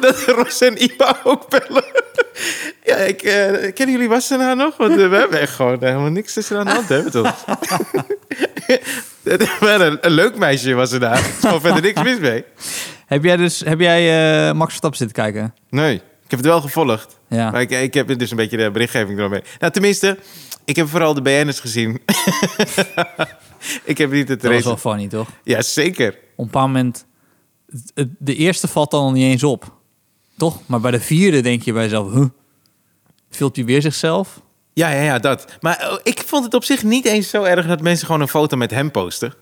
Dat Ros en Ipa ook bellen. Ja, ik, eh, kennen jullie Wassenaar nog? Want eh, we hebben echt gewoon helemaal niks tussen aan de hand. Het was een, een leuk meisje was er daar. Er is gewoon verder niks mis mee. Heb jij dus heb jij eh, Max Verstappen zitten kijken? Nee, heb het wel gevolgd. Ja. Maar ik, ik heb dus een beetje de berichtgeving eromheen. Nou, tenminste, ik heb vooral de BN'ers gezien. [laughs] ik heb niet het Dat was race... wel funny, toch? Ja, zeker. Op een bepaald moment... De eerste valt dan niet eens op. Toch? Maar bij de vierde denk je bij jezelf... Huh? Vult hij weer zichzelf? Ja, ja, ja, dat. Maar oh, ik vond het op zich niet eens zo erg dat mensen gewoon een foto met hem posten.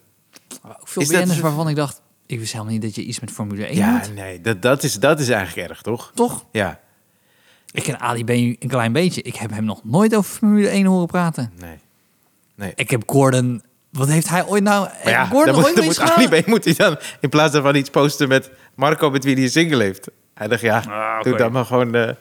Ook veel Is dat- BN'ers waarvan ik dacht... Ik wist helemaal niet dat je iets met Formule 1 Ja, nee, dat, dat, is, dat is eigenlijk erg, toch? Toch? Ja, Ik ken Ali B een klein beetje. Ik heb hem nog nooit over Formule 1 horen praten. nee. nee. Ik heb Gordon... Wat heeft hij ooit nou... Maar ja, Gordon dan moet, ooit dan moet? Ali B moet hij dan in plaats daarvan iets posten met Marco met wie hij een single heeft. Hij dacht, ja, Ah, doe dan maar gewoon de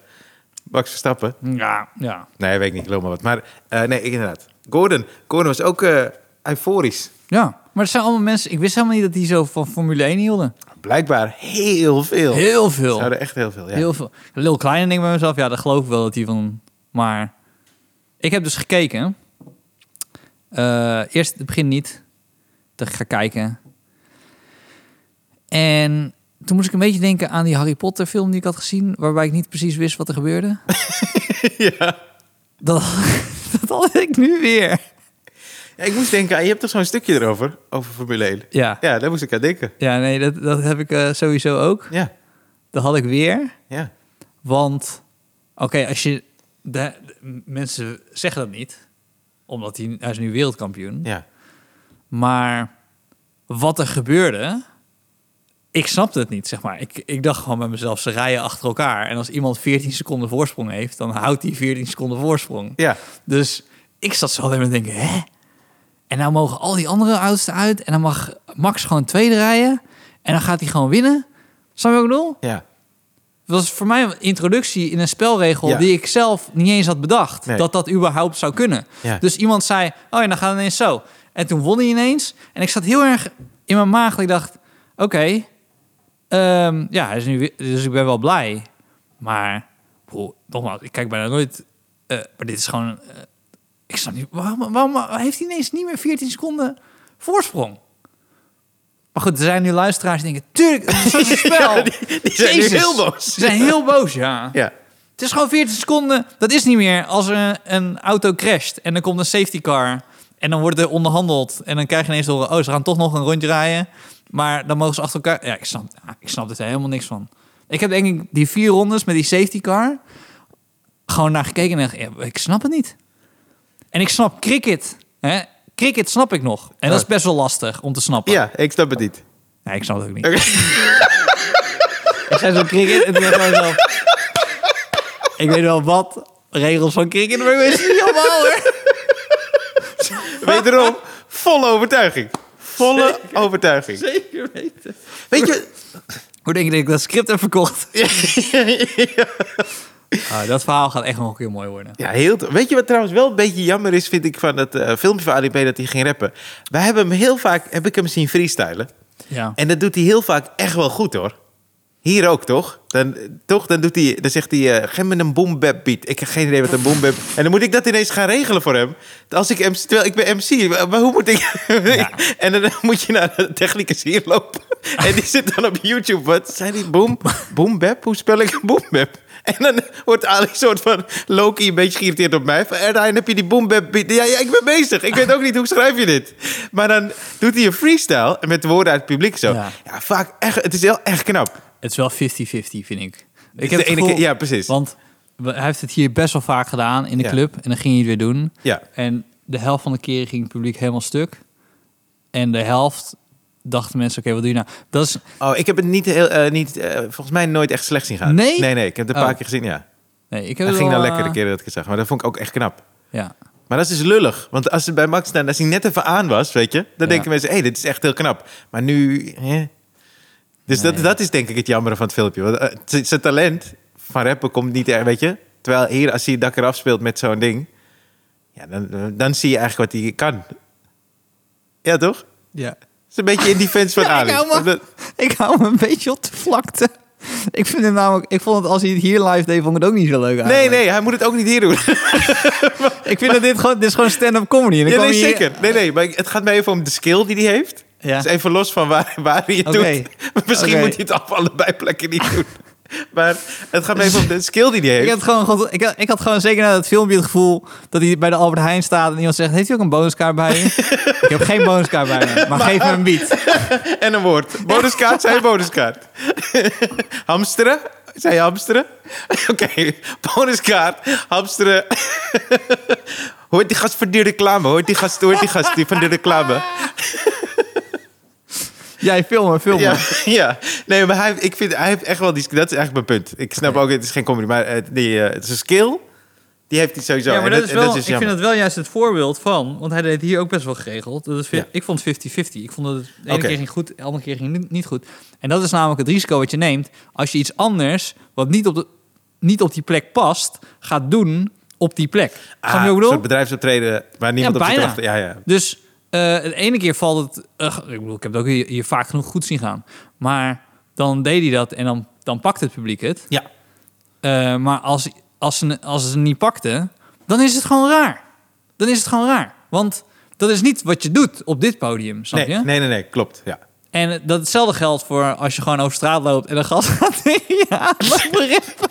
Max Verstappen. Ja, ja. Nee, weet ik niet, ik geloof maar wat. Maar eh, nee, ik inderdaad. Gordon, Gordon was ook eh, euforisch. Ja, maar het zijn allemaal mensen... Ik wist helemaal niet dat die zo van Formule 1 hielden. Blijkbaar heel veel. Heel veel. hadden echt heel veel, ja. Heel veel. Lil Kleine denk ik bij mezelf, ja, dat geloof ik wel dat hij van... Maar ik heb dus gekeken. Eh, eerst het begin niet. Ik ga kijken. En toen moest ik een beetje denken aan die Harry Potter film die ik had gezien... waarbij ik niet precies wist wat er gebeurde. [laughs] ja. Dat, [laughs] dat had ik nu weer. Ja, Ik moest denken, je hebt toch zo'n stukje erover, over Formule 1? Ja, Ja, daar moest ik aan denken. ja nee, dat, dat heb ik eh, sowieso ook. Ja, Dat had ik weer. ja. Want, oké, als je... De, de- mensen zeggen dat niet. Omdat hij, hij is nu wereldkampioen. ja. Maar wat er gebeurde... Ik snapte het niet, zeg maar. Ik, ik dacht gewoon bij mezelf, ze rijden achter elkaar. En als iemand 14 seconden voorsprong heeft... dan houdt hij 14 seconden voorsprong. Ja, Dus ik zat zo alleen maar te denken, hè? En nou mogen al die andere auto's eruit. En dan mag Max gewoon tweede rijden. En dan gaat hij gewoon winnen. Snap je wat ik bedoel? Ja. Dat was voor mij een introductie in een spelregel Ja. die ik zelf niet eens had bedacht. Nee. Dat dat überhaupt zou kunnen. Ja. Dus iemand zei, oh ja, dan gaat het ineens zo. En toen won hij ineens. En ik zat heel erg in mijn maag. Ik dacht, oké, ehm, ja, hij is nu weer, dus ik ben wel blij. Maar, nogmaals, ik kijk bijna nooit. eh, maar dit is gewoon, eh, ik snap niet, waarom, waarom heeft hij ineens niet meer 14 seconden voorsprong? Maar goed, er zijn nu luisteraars die denken, tuurlijk, zo'n [laughs] spel. Ja, die, die zijn nu heel boos. Ze zijn heel boos, ja. Ja. Het is gewoon 14 seconden. Dat is niet meer als er een, een auto crasht en er komt een safety car. En dan wordt er onderhandeld. En dan krijg je ineens door, oh, ze gaan toch nog een rondje rijden. Maar dan mogen ze achter elkaar. Ja, ik snap, ja, ik snap er helemaal niks van. Ik heb denk ik die vier rondes met die safety car gewoon naar gekeken en dacht, ja, ik snap het niet. En ik snap cricket. Hè? Cricket snap ik nog. En dat is best wel lastig om te snappen. ja, ik snap het niet. Nee, ik snap het ook niet. Oké. [laughs] Ik zei zo cricket en toen dacht ik zo... Ik weet wel wat regels van cricket, maar ik weet het niet allemaal hoor. [laughs] Wederom, volle overtuiging. Volle overtuiging. Zeker weten. Weet je... Hoe denk je dat ik dat script heb verkocht? [laughs] Ah, dat verhaal gaat echt nog een keer mooi worden. Ja, heel Weet je wat trouwens wel een beetje jammer is, vind ik, van het eh, filmpje van B dat hij ging rappen? Wij hebben hem heel vaak, heb ik hem zien freestylen. Ja. En dat doet hij heel vaak echt wel goed hoor. Hier ook, toch? Dan, eh, toch? dan, doet hij, dan zegt hij, eh geef me een boom bap beat. Ik heb geen idee wat een boom bap... [laughs] En dan moet ik dat ineens gaan regelen voor hem. Als ik MC, terwijl ik ben MC, maar hoe moet ik... [laughs] en dan moet je naar de technicus hier lopen. en die zit dan op YouTube. Wat zijn die boom? [laughs] Hoe spel ik boom bap? En dan wordt Ali soort van Loki een beetje geïrriteerd op mij. Van, Erdijn, heb je die boom bap? Ja, ja, ik ben bezig. Ik weet ook niet, hoe schrijf je dit? Maar dan doet hij een freestyle. En met de woorden uit het publiek zo. Ja. Ja, vaak echt... Het is heel echt knap. Het is wel 50-50, vind ik. Ik de heb het ene gevoel- keer- ja, precies. Want hij heeft het hier best wel vaak gedaan in de Ja. club. En dan ging hij het weer doen. Ja. En de helft van de keren ging het publiek helemaal stuk. En de helft dachten mensen, oké, wat doe je nou? Dat is, Oh, ik heb het niet, heel, eh, niet eh, volgens mij nooit echt slecht zien gaan. Nee? Nee, nee. Ik heb het een paar Oh. keer gezien, ja. nee, ik heb Dat ging wel, nou lekker de eh, keren dat ik het zag. Maar dat vond ik ook echt knap. Ja. Maar dat is dus lullig. Want als ze bij Max staan, als hij net even aan was, weet je... dan Ja. denken mensen, hé, hey, dit is echt heel knap. Maar nu... Hè? Dus Nee. dat, dat is denk ik het jammere van het filmpje. Want, eh, zijn talent van rappen komt niet echt, weet je... Terwijl hier, als hij het dak eraf speelt met zo'n ding... Ja, dan, dan zie je eigenlijk wat hij kan. Ja, toch? ja. Het is een beetje in defense van [laughs] Ja, ik Ali. hou me- Omdat- Ik hou me een beetje op de vlakte. Ik vind het namelijk, ik vond het als hij het hier live deed, vond ik het ook niet zo leuk Nee, eigenlijk. nee, hij moet het ook niet hier doen. [laughs] Ik vind dat dit gewoon, dit is gewoon stand-up comedy. En dan Ja, nee, hier- zeker. Nee, nee, maar het gaat mij even om de skill die hij heeft. Ja. Dus even los van waar, waar hij het doet. [laughs] Misschien moet hij het op allebei plekken niet doen. [laughs] Maar het gaat even om de skill die hij Ik heeft. had, gewoon, ik, had, ik had gewoon zeker na dat filmpje het gevoel dat hij bij de Albert Heijn staat en iemand zegt: Heeft u ook een bonuskaart bij je? [laughs] ik heb geen bonuskaart bij me, maar, geef me een beat. [laughs] En een woord. Bonuskaart, zei bonuskaart. hamsteren? Zei hamsteren? Oké, bonuskaart, hamsteren. Hoort die gast van de reclame? Hoort die gast, hoort die gast die van de reclame? Jij filmen, filmen. Ja, [laughs] ja. Nee, maar hij, ik vind, hij heeft echt wel die... Dat is eigenlijk mijn punt. Ik snap ook, het is geen comedy, maar eh, die, eh, het is een skill. Die heeft hij sowieso. Ja, maar dat is wel, ik vind het wel juist het voorbeeld van, want hij deed hier ook best wel geregeld. Dat is, Ja. Ik vond 50-50. Ik vond dat het de ene keer ging goed, de andere keer ging niet- niet goed. En dat is namelijk het risico wat je neemt als je iets anders, wat niet op, de, niet op die plek past, gaat doen op die plek. Ah, ik een bedoel? soort bedrijfsoptreden waar niemand Ja, op bijna. Ja, ja. Dus eh de ene keer valt het... eh, ik bedoel, ik heb het ook hier, hier vaak genoeg goed zien gaan. Maar dan deed hij dat en dan, dan pakte het publiek het. Ja. Eh, maar als, als, ze, als ze het niet pakte, dan is het gewoon raar. Dan is het gewoon raar. Want dat is niet wat je doet op dit podium, snap Nee, je? nee, nee, nee, klopt. Ja. En dat hetzelfde geldt voor als je gewoon over straat loopt en een gast [laughs] gaat rippen.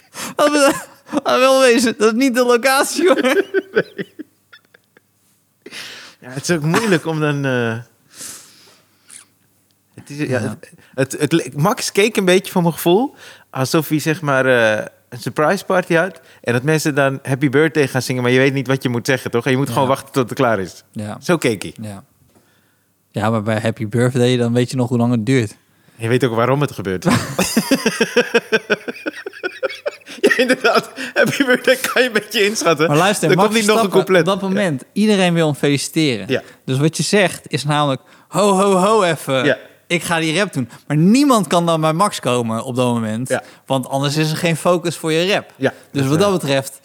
[laughs] Dat is- dat wil wezen, dat is niet de locatie hoor. Ja, het is ook moeilijk om dan... eh, Het is, ja. Het, het, Max keek een beetje voor mijn gevoel alsof hij zeg maar eh, een surprise party had. En dat mensen dan happy birthday gaan zingen, maar je weet niet wat je moet zeggen, toch? En je moet Ja. gewoon wachten tot het klaar is. Ja. Zo keek hij. Ja. ja, maar bij Happy Birthday dan weet je nog hoe lang het duurt. Je weet ook waarom het gebeurt. [laughs] je inderdaad. Happy birthday kan je een beetje inschatten. Maar luister, er Max komt niet nog een couplet. Op dat moment, iedereen wil hem feliciteren. Ja. Dus wat je zegt is namelijk, ho, ho, ho even. Ja. Ik ga die rap doen. Maar niemand kan dan bij Max komen op dat moment. Want anders is er geen focus voor je rap. Ja, dus dat wat dat betreft,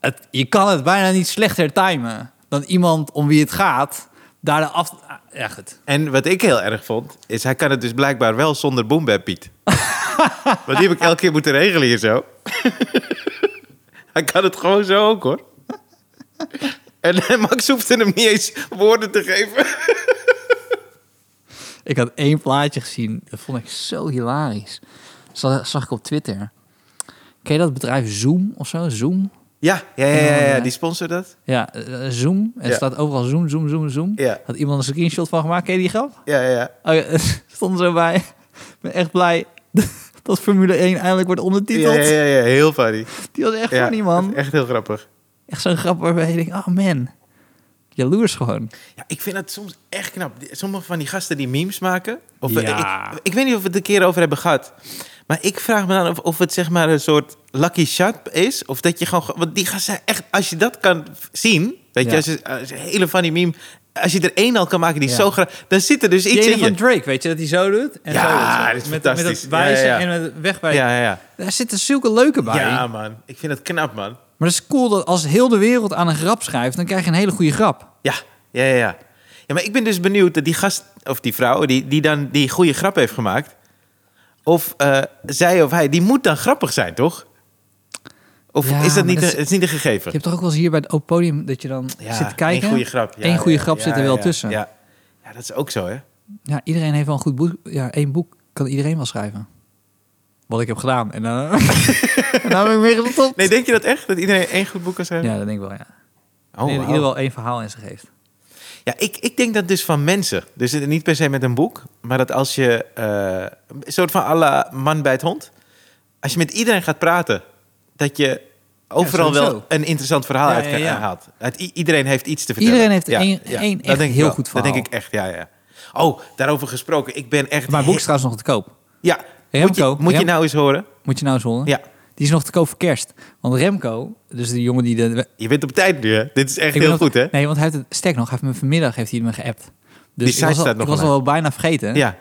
het, je kan het bijna niet slechter timen... dan iemand om wie het gaat, daar de af... Ja, goed. En wat ik heel erg vond, is hij kan het dus blijkbaar wel zonder Boom Bap Piet. [laughs] Want die heb ik elke keer moeten regelen hier zo. [laughs] hij kan het gewoon zo ook hoor. En [laughs] Max hoefde hem niet eens woorden te geven. Ik had één plaatje gezien, dat vond ik zo hilarisch. Zag, zag ik op Twitter. Ken je dat bedrijf Zoom of zo? Zoom? Ja, ja, ja, ja, die sponsor dat. Ja, eh, Zoom. Er Ja. staat overal Zoom, Zoom, Zoom, Zoom. Ja. Had iemand een screenshot van gemaakt. Ken je die grap? Ja, ja, ja. Oh ja, [laughs] stond er zo bij. Ik ben echt blij dat Formule 1 eindelijk wordt ondertiteld. Ja, ja, ja, heel funny. Die was echt funny, man. Echt heel grappig. Echt zo'n grap waarbij je denkt, oh man. Jaloers gewoon. Ja, ik vind het soms echt knap. Sommige van die gasten die memes maken. Of, Ja. ik, ik weet niet of we het een keer over hebben gehad. Maar ik vraag me dan of, of het zeg maar een soort lucky shot is. Of dat je gewoon... Want die gasten echt... Als je dat kan zien... Weet je, als je als je hele funny meme... Als je er één al kan maken die Ja. zo graag... Dan zit er dus iets in je. van Drake, weet je, dat hij zo doet? En Ja, zo doet. dat is met, met fantastisch. het wijzen Ja, en met het wegwijzen. Ja, ja, ja. Daar zitten zulke leuke bij. Ja, man. Ik vind het knap, man. Maar dat is cool dat als heel de wereld aan een grap schrijft, dan krijg je een hele goede grap. Ja, ja, ja, ja. Ja, maar ik ben dus benieuwd dat die gast, of die vrouw, die, die dan die goede grap heeft gemaakt. Of eh, zij of hij, die moet dan grappig zijn, toch? Of Ja, is dat niet, dat een, het is niet een Je gegeven? hebt toch ook wel eens hier bij het podium dat je dan Ja, zit te kijken? één goede grap. Ja, Eén goede grap zit er wel tussen. Ja. ja, dat is ook zo, hè? Ja, iedereen heeft wel een goed boek. Ja, één boek kan iedereen wel schrijven. Wat ik heb gedaan. En dan, [laughs] en dan heb ik weer gestopt. Nee, denk je dat echt? Dat iedereen één goed boek kan schrijven? Ja, dat denk ik wel, ja. Oh, wauw. ieder wel één verhaal in zich heeft. Ja, ik, ik denk dat dus van mensen. Dus het- niet per se met een boek. Maar dat als je... eh, een soort van à la man bij het hond. Als je met iedereen gaat praten... Dat je overal wel een interessant verhaal Ja, uit ja, kan ja. haalt. Het, i- iedereen heeft iets te vertellen. Iedereen heeft één- één dat echt ik heel wel. goed Dat verhaal. denk ik echt, ja, ja. Oh, daarover gesproken. Ik ben echt... Maar boek is trouwens nog te koop. Ja, moet je, Remco, moet je nou eens horen? Moet je nou eens horen? Ja. Die is nog te koop voor kerst. Want Remco, dus de jongen die de... Je bent op tijd nu, hè? Dit is echt Ik heel goed, hè? Nee, want hij heeft het... Sterk nog, hij heeft me vanmiddag heeft hij me geappt. Dus Die ik site was, al, staat ik nog was online. al bijna vergeten. Ja,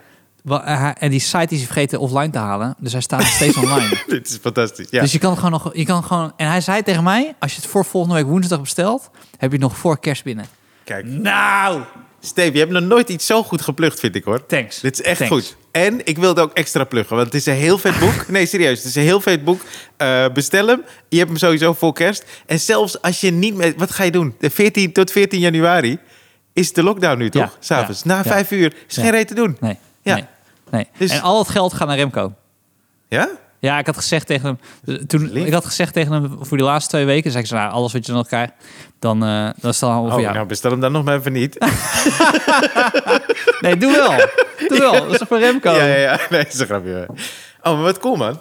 En die site is hij vergeten offline te halen. Dus hij staat nog steeds [laughs] online. dit is fantastisch. Ja. Dus je kan gewoon nog... Je kan gewoon, en hij zei tegen mij, als je het voor volgende week woensdag bestelt, heb je het nog voor kerst binnen. Kijk, Nou! Steve, je hebt nog nooit iets zo goed geplukt, vind ik, hoor. Thanks. Dit is echt Thanks. goed. En ik wil het ook extra pluggen, want het is een heel vet boek. Nee, serieus, het is een heel vet boek. Eh, bestel hem. Je hebt hem sowieso voor kerst. En zelfs als je niet meer... Wat ga je doen? De 14 tot 14 januari is de lockdown nu, toch? Ja, S'avonds. ja, Na ja. vijf uur is geen reet te doen. Nee. Ja. Nee. Nee. Dus- En al het geld gaat naar Remco. Ja? Ja, ik had gezegd tegen hem. dus Toen, ik had gezegd tegen hem voor die laatste twee weken. Zei ik zo, nou, alles wat je nog krijgt, dan, eh dan is het allemaal voor Oh, jou. nou bestel hem dan nog maar even niet. [laughs] Nee, doe wel. doe wel. Dat is voor Remco. Ja, Ja, ja, ja. Nee, dat is een grapje. Oh, maar wat cool, man.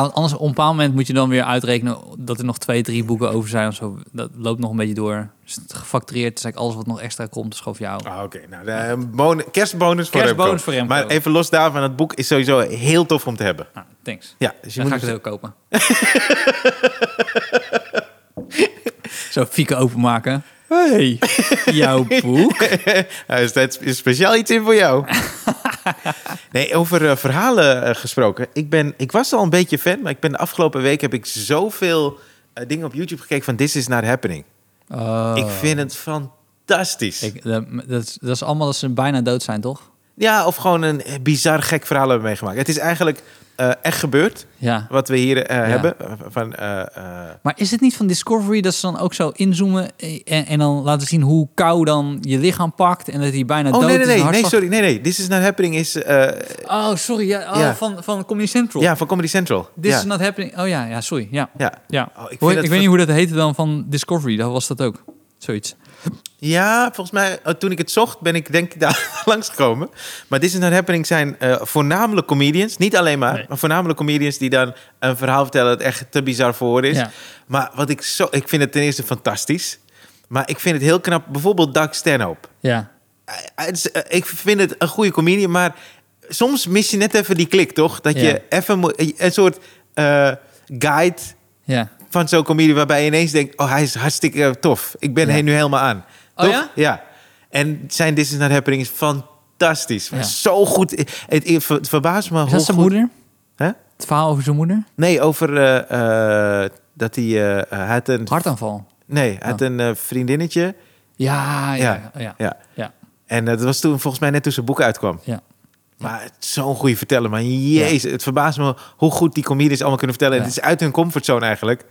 Want anders op een bepaald moment moet je dan weer uitrekenen dat er nog twee, drie boeken over zijn of zo. Dat loopt nog een beetje door. Dus het gefactureerd is eigenlijk alles wat nog extra komt, is gewoon voor jou. Ah, Oké, nou, de bon- kerstbonus voor Kerstbonus Remco. voor Remco. Maar even los daarvan, het boek is sowieso heel tof om te hebben. Nou, thanks. Ja, dus je Dan moet ga ik het ook kopen. [laughs] Zo, fieken openmaken. Hey, [laughs] jouw boek. [laughs] Er staat speciaal iets in voor jou. [laughs] nee, over eh, verhalen eh, gesproken. Ik, ben, ik was al een beetje fan, maar ik ben de afgelopen week heb ik zoveel eh, dingen op YouTube gekeken van This is not happening. Oh. Ik vind het fantastisch. Ik, dat, is, dat is allemaal dat ze bijna dood zijn, toch? Ja, of gewoon een bizar gek verhaal hebben meegemaakt. Het is eigenlijk eh, echt gebeurd, Ja. wat we hier eh, hebben. eh, Van, Maar is het niet van Discovery dat ze dan ook zo inzoomen en, en dan laten zien hoe kou dan je lichaam pakt en dat hij bijna Oh dood nee, nee, is? nee, nee, sorry. Nee, nee. This is not happening is... Oh, sorry. Ja, oh, Ja. Van, van Comedy Central. ja, van Comedy Central. This ja. is not happening. Oh ja, ja, sorry. Ja. Ja. ja. Oh, ik ik weet niet hoe dat heette dan van Discovery. Dat was dat ook. Zoiets. Ja, volgens mij, eh, toen ik het zocht, ben ik denk ik daar [laughs] langsgekomen. Maar This is Not Happening zijn eh, voornamelijk comedians. Niet alleen maar, Nee. maar voornamelijk comedians die dan een verhaal vertellen dat echt te bizar voor is. Ja. Maar wat ik zo... Ik vind het ten eerste fantastisch. Maar ik vind het heel knap. Bijvoorbeeld Doug Stanhope. Ja. Eh, eh, ik vind het een goede comedian, maar soms mis je net even die klik, toch? Dat je Ja. even een soort guide Ja. Van zo'n comedie waarbij je ineens denkt... oh, hij is hartstikke tof. Ik ben Ja. nu helemaal aan. Oh ja? Ja. En zijn This is Not Happening is fantastisch. Ja. Zo goed. Het, het, ver- verbaast me Is dat zijn goed... moeder? Hè? Het verhaal over zijn moeder? Nee, over eh, eh, dat hij... eh, hij had een, Hartaanval. nee, hij had een eh, vriendinnetje. Ja, ja, Ja. ja. ja. En dat was toen volgens mij net toen zijn boek uitkwam. Ja. Maar het zo'n goede verteller, man. Jezus, het verbaast me hoe goed die comedies allemaal kunnen vertellen. Ja. Het is uit hun comfortzone eigenlijk.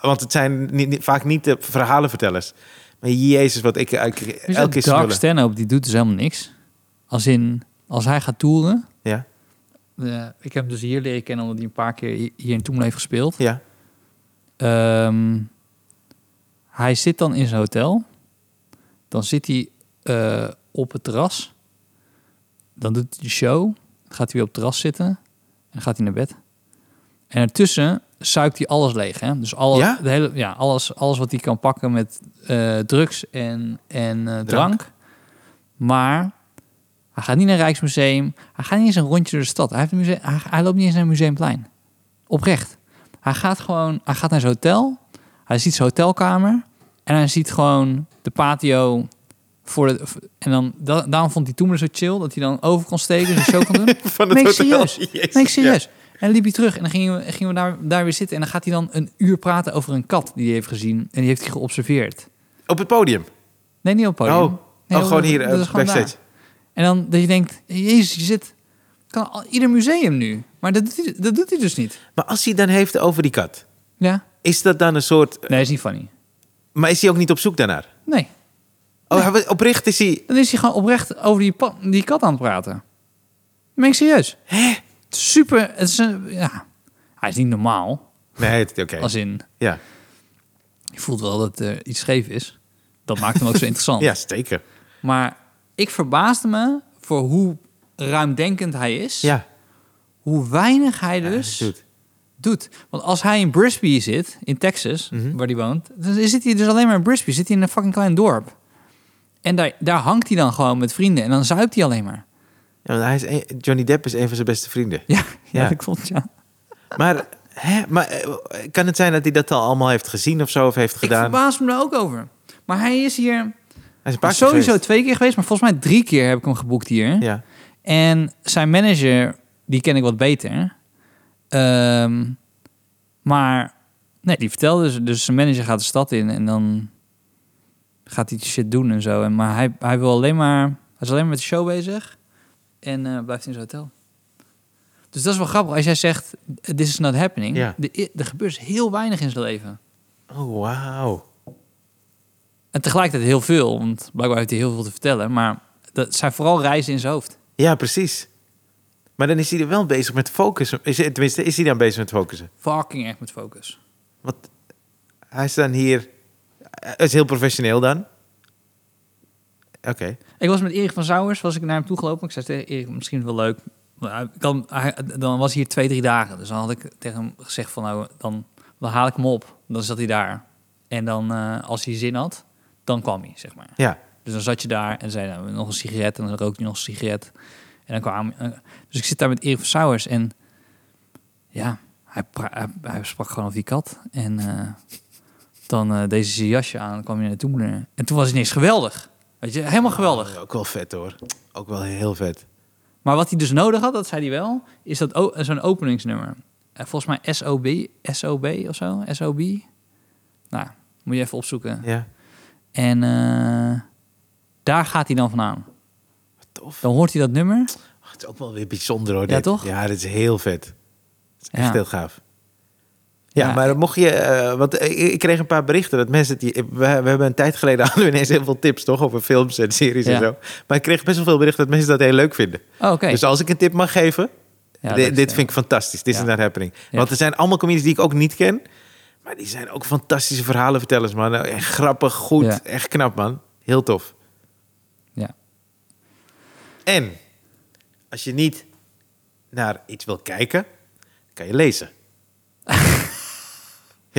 Want het zijn niet, vaak niet de verhalenvertellers. Maar jezus, wat ik, elke keer Dark. Stanhope, die doet dus helemaal niks. Als in, als hij gaat toeren... Ja, eh, ik heb hem dus hier leren kennen, omdat hij een paar keer hi- hier in Toemelen heeft gespeeld. ja, Ehm, hij zit dan in zijn hotel. Dan zit hij eh, op het terras. Dan doet hij de show. Dan gaat hij weer op het terras zitten. En gaat hij naar bed. En ertussen zuipt hij alles leeg. Hè? Dus alle, Ja? de hele, ja, alles, alles wat hij kan pakken met eh, drugs en, en eh, drank. Maar hij gaat niet naar het Rijksmuseum. Hij gaat niet eens een rondje door de stad. Hij, heeft een museum, hij, hij loopt niet eens naar het Museumplein. Oprecht. Hij gaat gewoon, hij gaat naar zijn hotel. Hij ziet zijn hotelkamer. En hij ziet gewoon de patio voor de, en dan, da- daarom vond hij toen zo chill dat hij dan over kon steken en show kon doen. [laughs] van het hotel. serieus. Jezus, Nee, ik serieus. En liep hij terug en dan gingen we, gingen we daar, daar weer zitten. En dan gaat hij dan een uur praten over een kat die hij heeft gezien. En die heeft hij geobserveerd. Op het podium. Nee, niet op het podium. Oh, Nee, oh gewoon hier uh, gewoon backstage. En dan dat je denkt, jezus, je zit... Kan al- ieder museum nu. Maar dat doet, hij, dat doet hij dus niet. Maar als hij dan heeft over die kat, Ja? is dat dan een soort... Nee, is niet funny. Maar is hij ook niet op zoek daarnaar? Nee. Oh, oprecht is hij... Dan is hij gewoon oprecht over die, die kat aan het praten. Ben ik serieus? Hè? Super... Het is een, ja. Hij is niet normaal. Nee, het- oké. Als in, Ja. je voelt wel dat er iets scheef is. Dat maakt hem ook zo [laughs] interessant. ja, zeker. Maar ik verbaasde me voor hoe ruimdenkend hij is. Ja. Hoe weinig hij dus Dude. doet. Want als hij in Brisbane zit, in Texas, Mhm. waar hij woont, dan zit hij dus alleen maar in Brisbane. Zit hij in een fucking klein dorp. En daar, daar hangt hij dan gewoon met vrienden. En dan zuipt hij alleen maar. Ja, want hij is een- Johnny Depp is een van zijn beste vrienden. Ja, ja. Dat klopt, ja. Maar, hè, maar eh, kan het zijn dat hij dat al allemaal heeft gezien of zo of heeft Ik gedaan? verbaas me er ook over. Maar hij is hier Hij is een paar keer sowieso geweest. twee keer geweest, maar volgens mij drie keer heb ik hem geboekt hier. Ja. En zijn manager, die ken ik wat beter. Ehm, maar nee, die vertelde dus, dus zijn manager gaat de stad in en dan gaat hij shit doen en zo. En, maar hij, hij wil alleen maar, hij is alleen maar met de show bezig en eh, blijft in zijn hotel. Dus dat is wel grappig. Als jij zegt, this is not happening. Ja. de- er gebeurt dus heel weinig in zijn leven. Oh, wauw. En tegelijkertijd heel veel, want blijkbaar heeft hij heel veel te vertellen. Maar dat zijn vooral reizen in zijn hoofd. Ja, precies. Maar dan is hij er wel bezig met focussen. Is, tenminste, is hij dan bezig met focussen? Fucking echt met focus. Want hij is dan hier... Hij is heel professioneel dan. Oké. Ik was met Erik van Zouwers, was ik naar hem toe gelopen. Ik zei tegen Erik, misschien wel leuk. Maar kan, dan was hij hier twee, drie dagen. Dus dan had ik tegen hem gezegd van, nou, dan, dan haal ik hem op. Dan zat hij daar. En dan, eh, als hij zin had, dan kwam hij, zeg maar. Ja. Dus dan zat je daar en zei, nou, nog een sigaret. En dan rookte hij nog een sigaret. En dan kwam... eh, dus ik zit daar met Erik van Zouwers en... Ja, hij, hij, hij sprak gewoon over die kat. En eh, dan deze jasje aan, kwam hij naar de toener. En toen was het ineens geweldig. Weet je, helemaal geweldig. Ook wel vet hoor. Ook wel heel vet. Maar wat hij dus nodig had, dat zei hij wel, is dat zo'n openingsnummer. Eh, volgens mij SOB, SOB of zo, SOB. Nou, moet je even opzoeken. Ja. En eh, daar gaat hij dan vandaan. Wat tof. Dan hoort hij dat nummer. Het is ook wel weer bijzonder hoor. Ja, dit. toch? Ja, dit is heel vet. Het is echt Ja. heel gaaf. Ja, Ja. maar mocht je... eh, want ik, kreeg een paar berichten dat mensen... Die, we, we hebben een tijd geleden [laughs] hadden we ineens heel veel tips toch over films en series en Ja. zo. Maar ik kreeg best wel veel berichten dat mensen dat heel leuk vinden. Oh, oké. Dus als ik een tip mag geven... Ja, is- dit vind ik fantastisch. Dit is not happening. Want er zijn allemaal comedies die ik ook niet ken. Maar die zijn ook fantastische verhalenvertellers, man. Echt grappig, goed. Echt knap, man. Heel tof. Ja. En als je niet naar iets wil kijken, kan je lezen.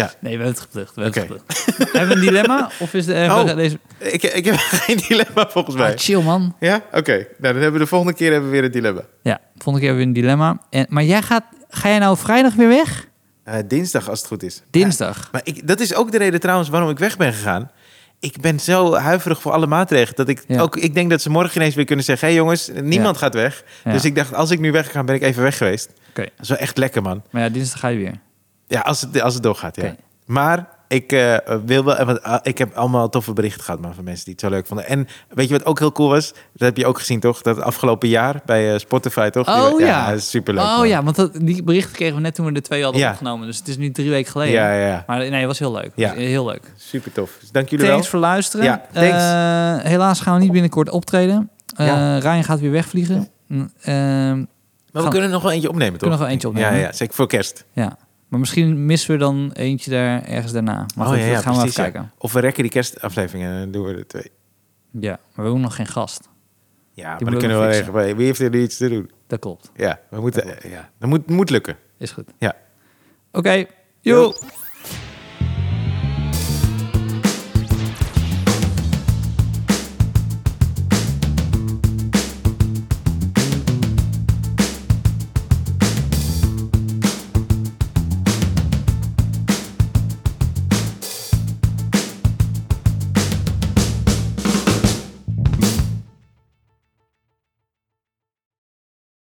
Ja, Nee, we hebben het geplukt. We hebben, het geplukt. [laughs] hebben we een dilemma? Of is de, Oh. deze... ik, ik heb [laughs] geen dilemma volgens mij. Ah, chill, man. Ja? Oké. Nou, dan hebben we de volgende keer hebben we weer een dilemma. Ja, volgende keer hebben we een dilemma. En, maar jij gaat... Ga jij nou vrijdag weer weg? Eh, dinsdag, als het goed is. Dinsdag. Maar ik, dat is ook de reden trouwens waarom ik weg ben gegaan. Ik ben zo huiverig voor alle maatregelen. Dat ik Ja. ook, ik denk dat ze morgen ineens weer kunnen zeggen: hé hey jongens, niemand gaat weg. Dus ik dacht, als ik nu weg ga, ben ik even weg geweest. Oké. Dat is wel echt lekker, man. Maar ja, dinsdag ga je weer. Ja, als het, als het doorgaat, ja. Maar ik eh, wil wel, ah, ik heb allemaal toffe berichten gehad man, van mensen die het zo leuk vonden. En weet je wat ook heel cool was? Dat heb je ook gezien, toch? Dat afgelopen jaar bij eh, Spotify, toch? Oh Die- ja. is superleuk. oh man. ja, want dat, die berichten kregen we net toen we de twee hadden Ja. opgenomen. Dus het is nu drie weken geleden. Ja, ja. Maar nee, het was heel leuk. Ja. Heel leuk. Super tof. Dus dank jullie Thanks wel. voor luisteren. Ja, thanks. Eh, helaas gaan we niet binnenkort optreden. Ja. Ryan gaat weer wegvliegen. Mm, ehm, Maar we kunnen nog wel eentje opnemen, toch? kunnen nog wel eentje opnemen. Ja, ja, zeker voor kerst. ja. Maar misschien missen we dan eentje daar ergens daarna. Maar Oh, goed, ja, ja, dat gaan we precies, even ja. kijken. Of we rekken die kerstaflevering en dan doen we er twee. Ja, maar we hebben nog geen gast. Ja, maar moeten dan kunnen we wel regelen. Wie heeft er nu iets te doen? Dat klopt. Ja, we moeten, ja, dat moet, moet lukken. Is goed. Ja. Oké. Joe.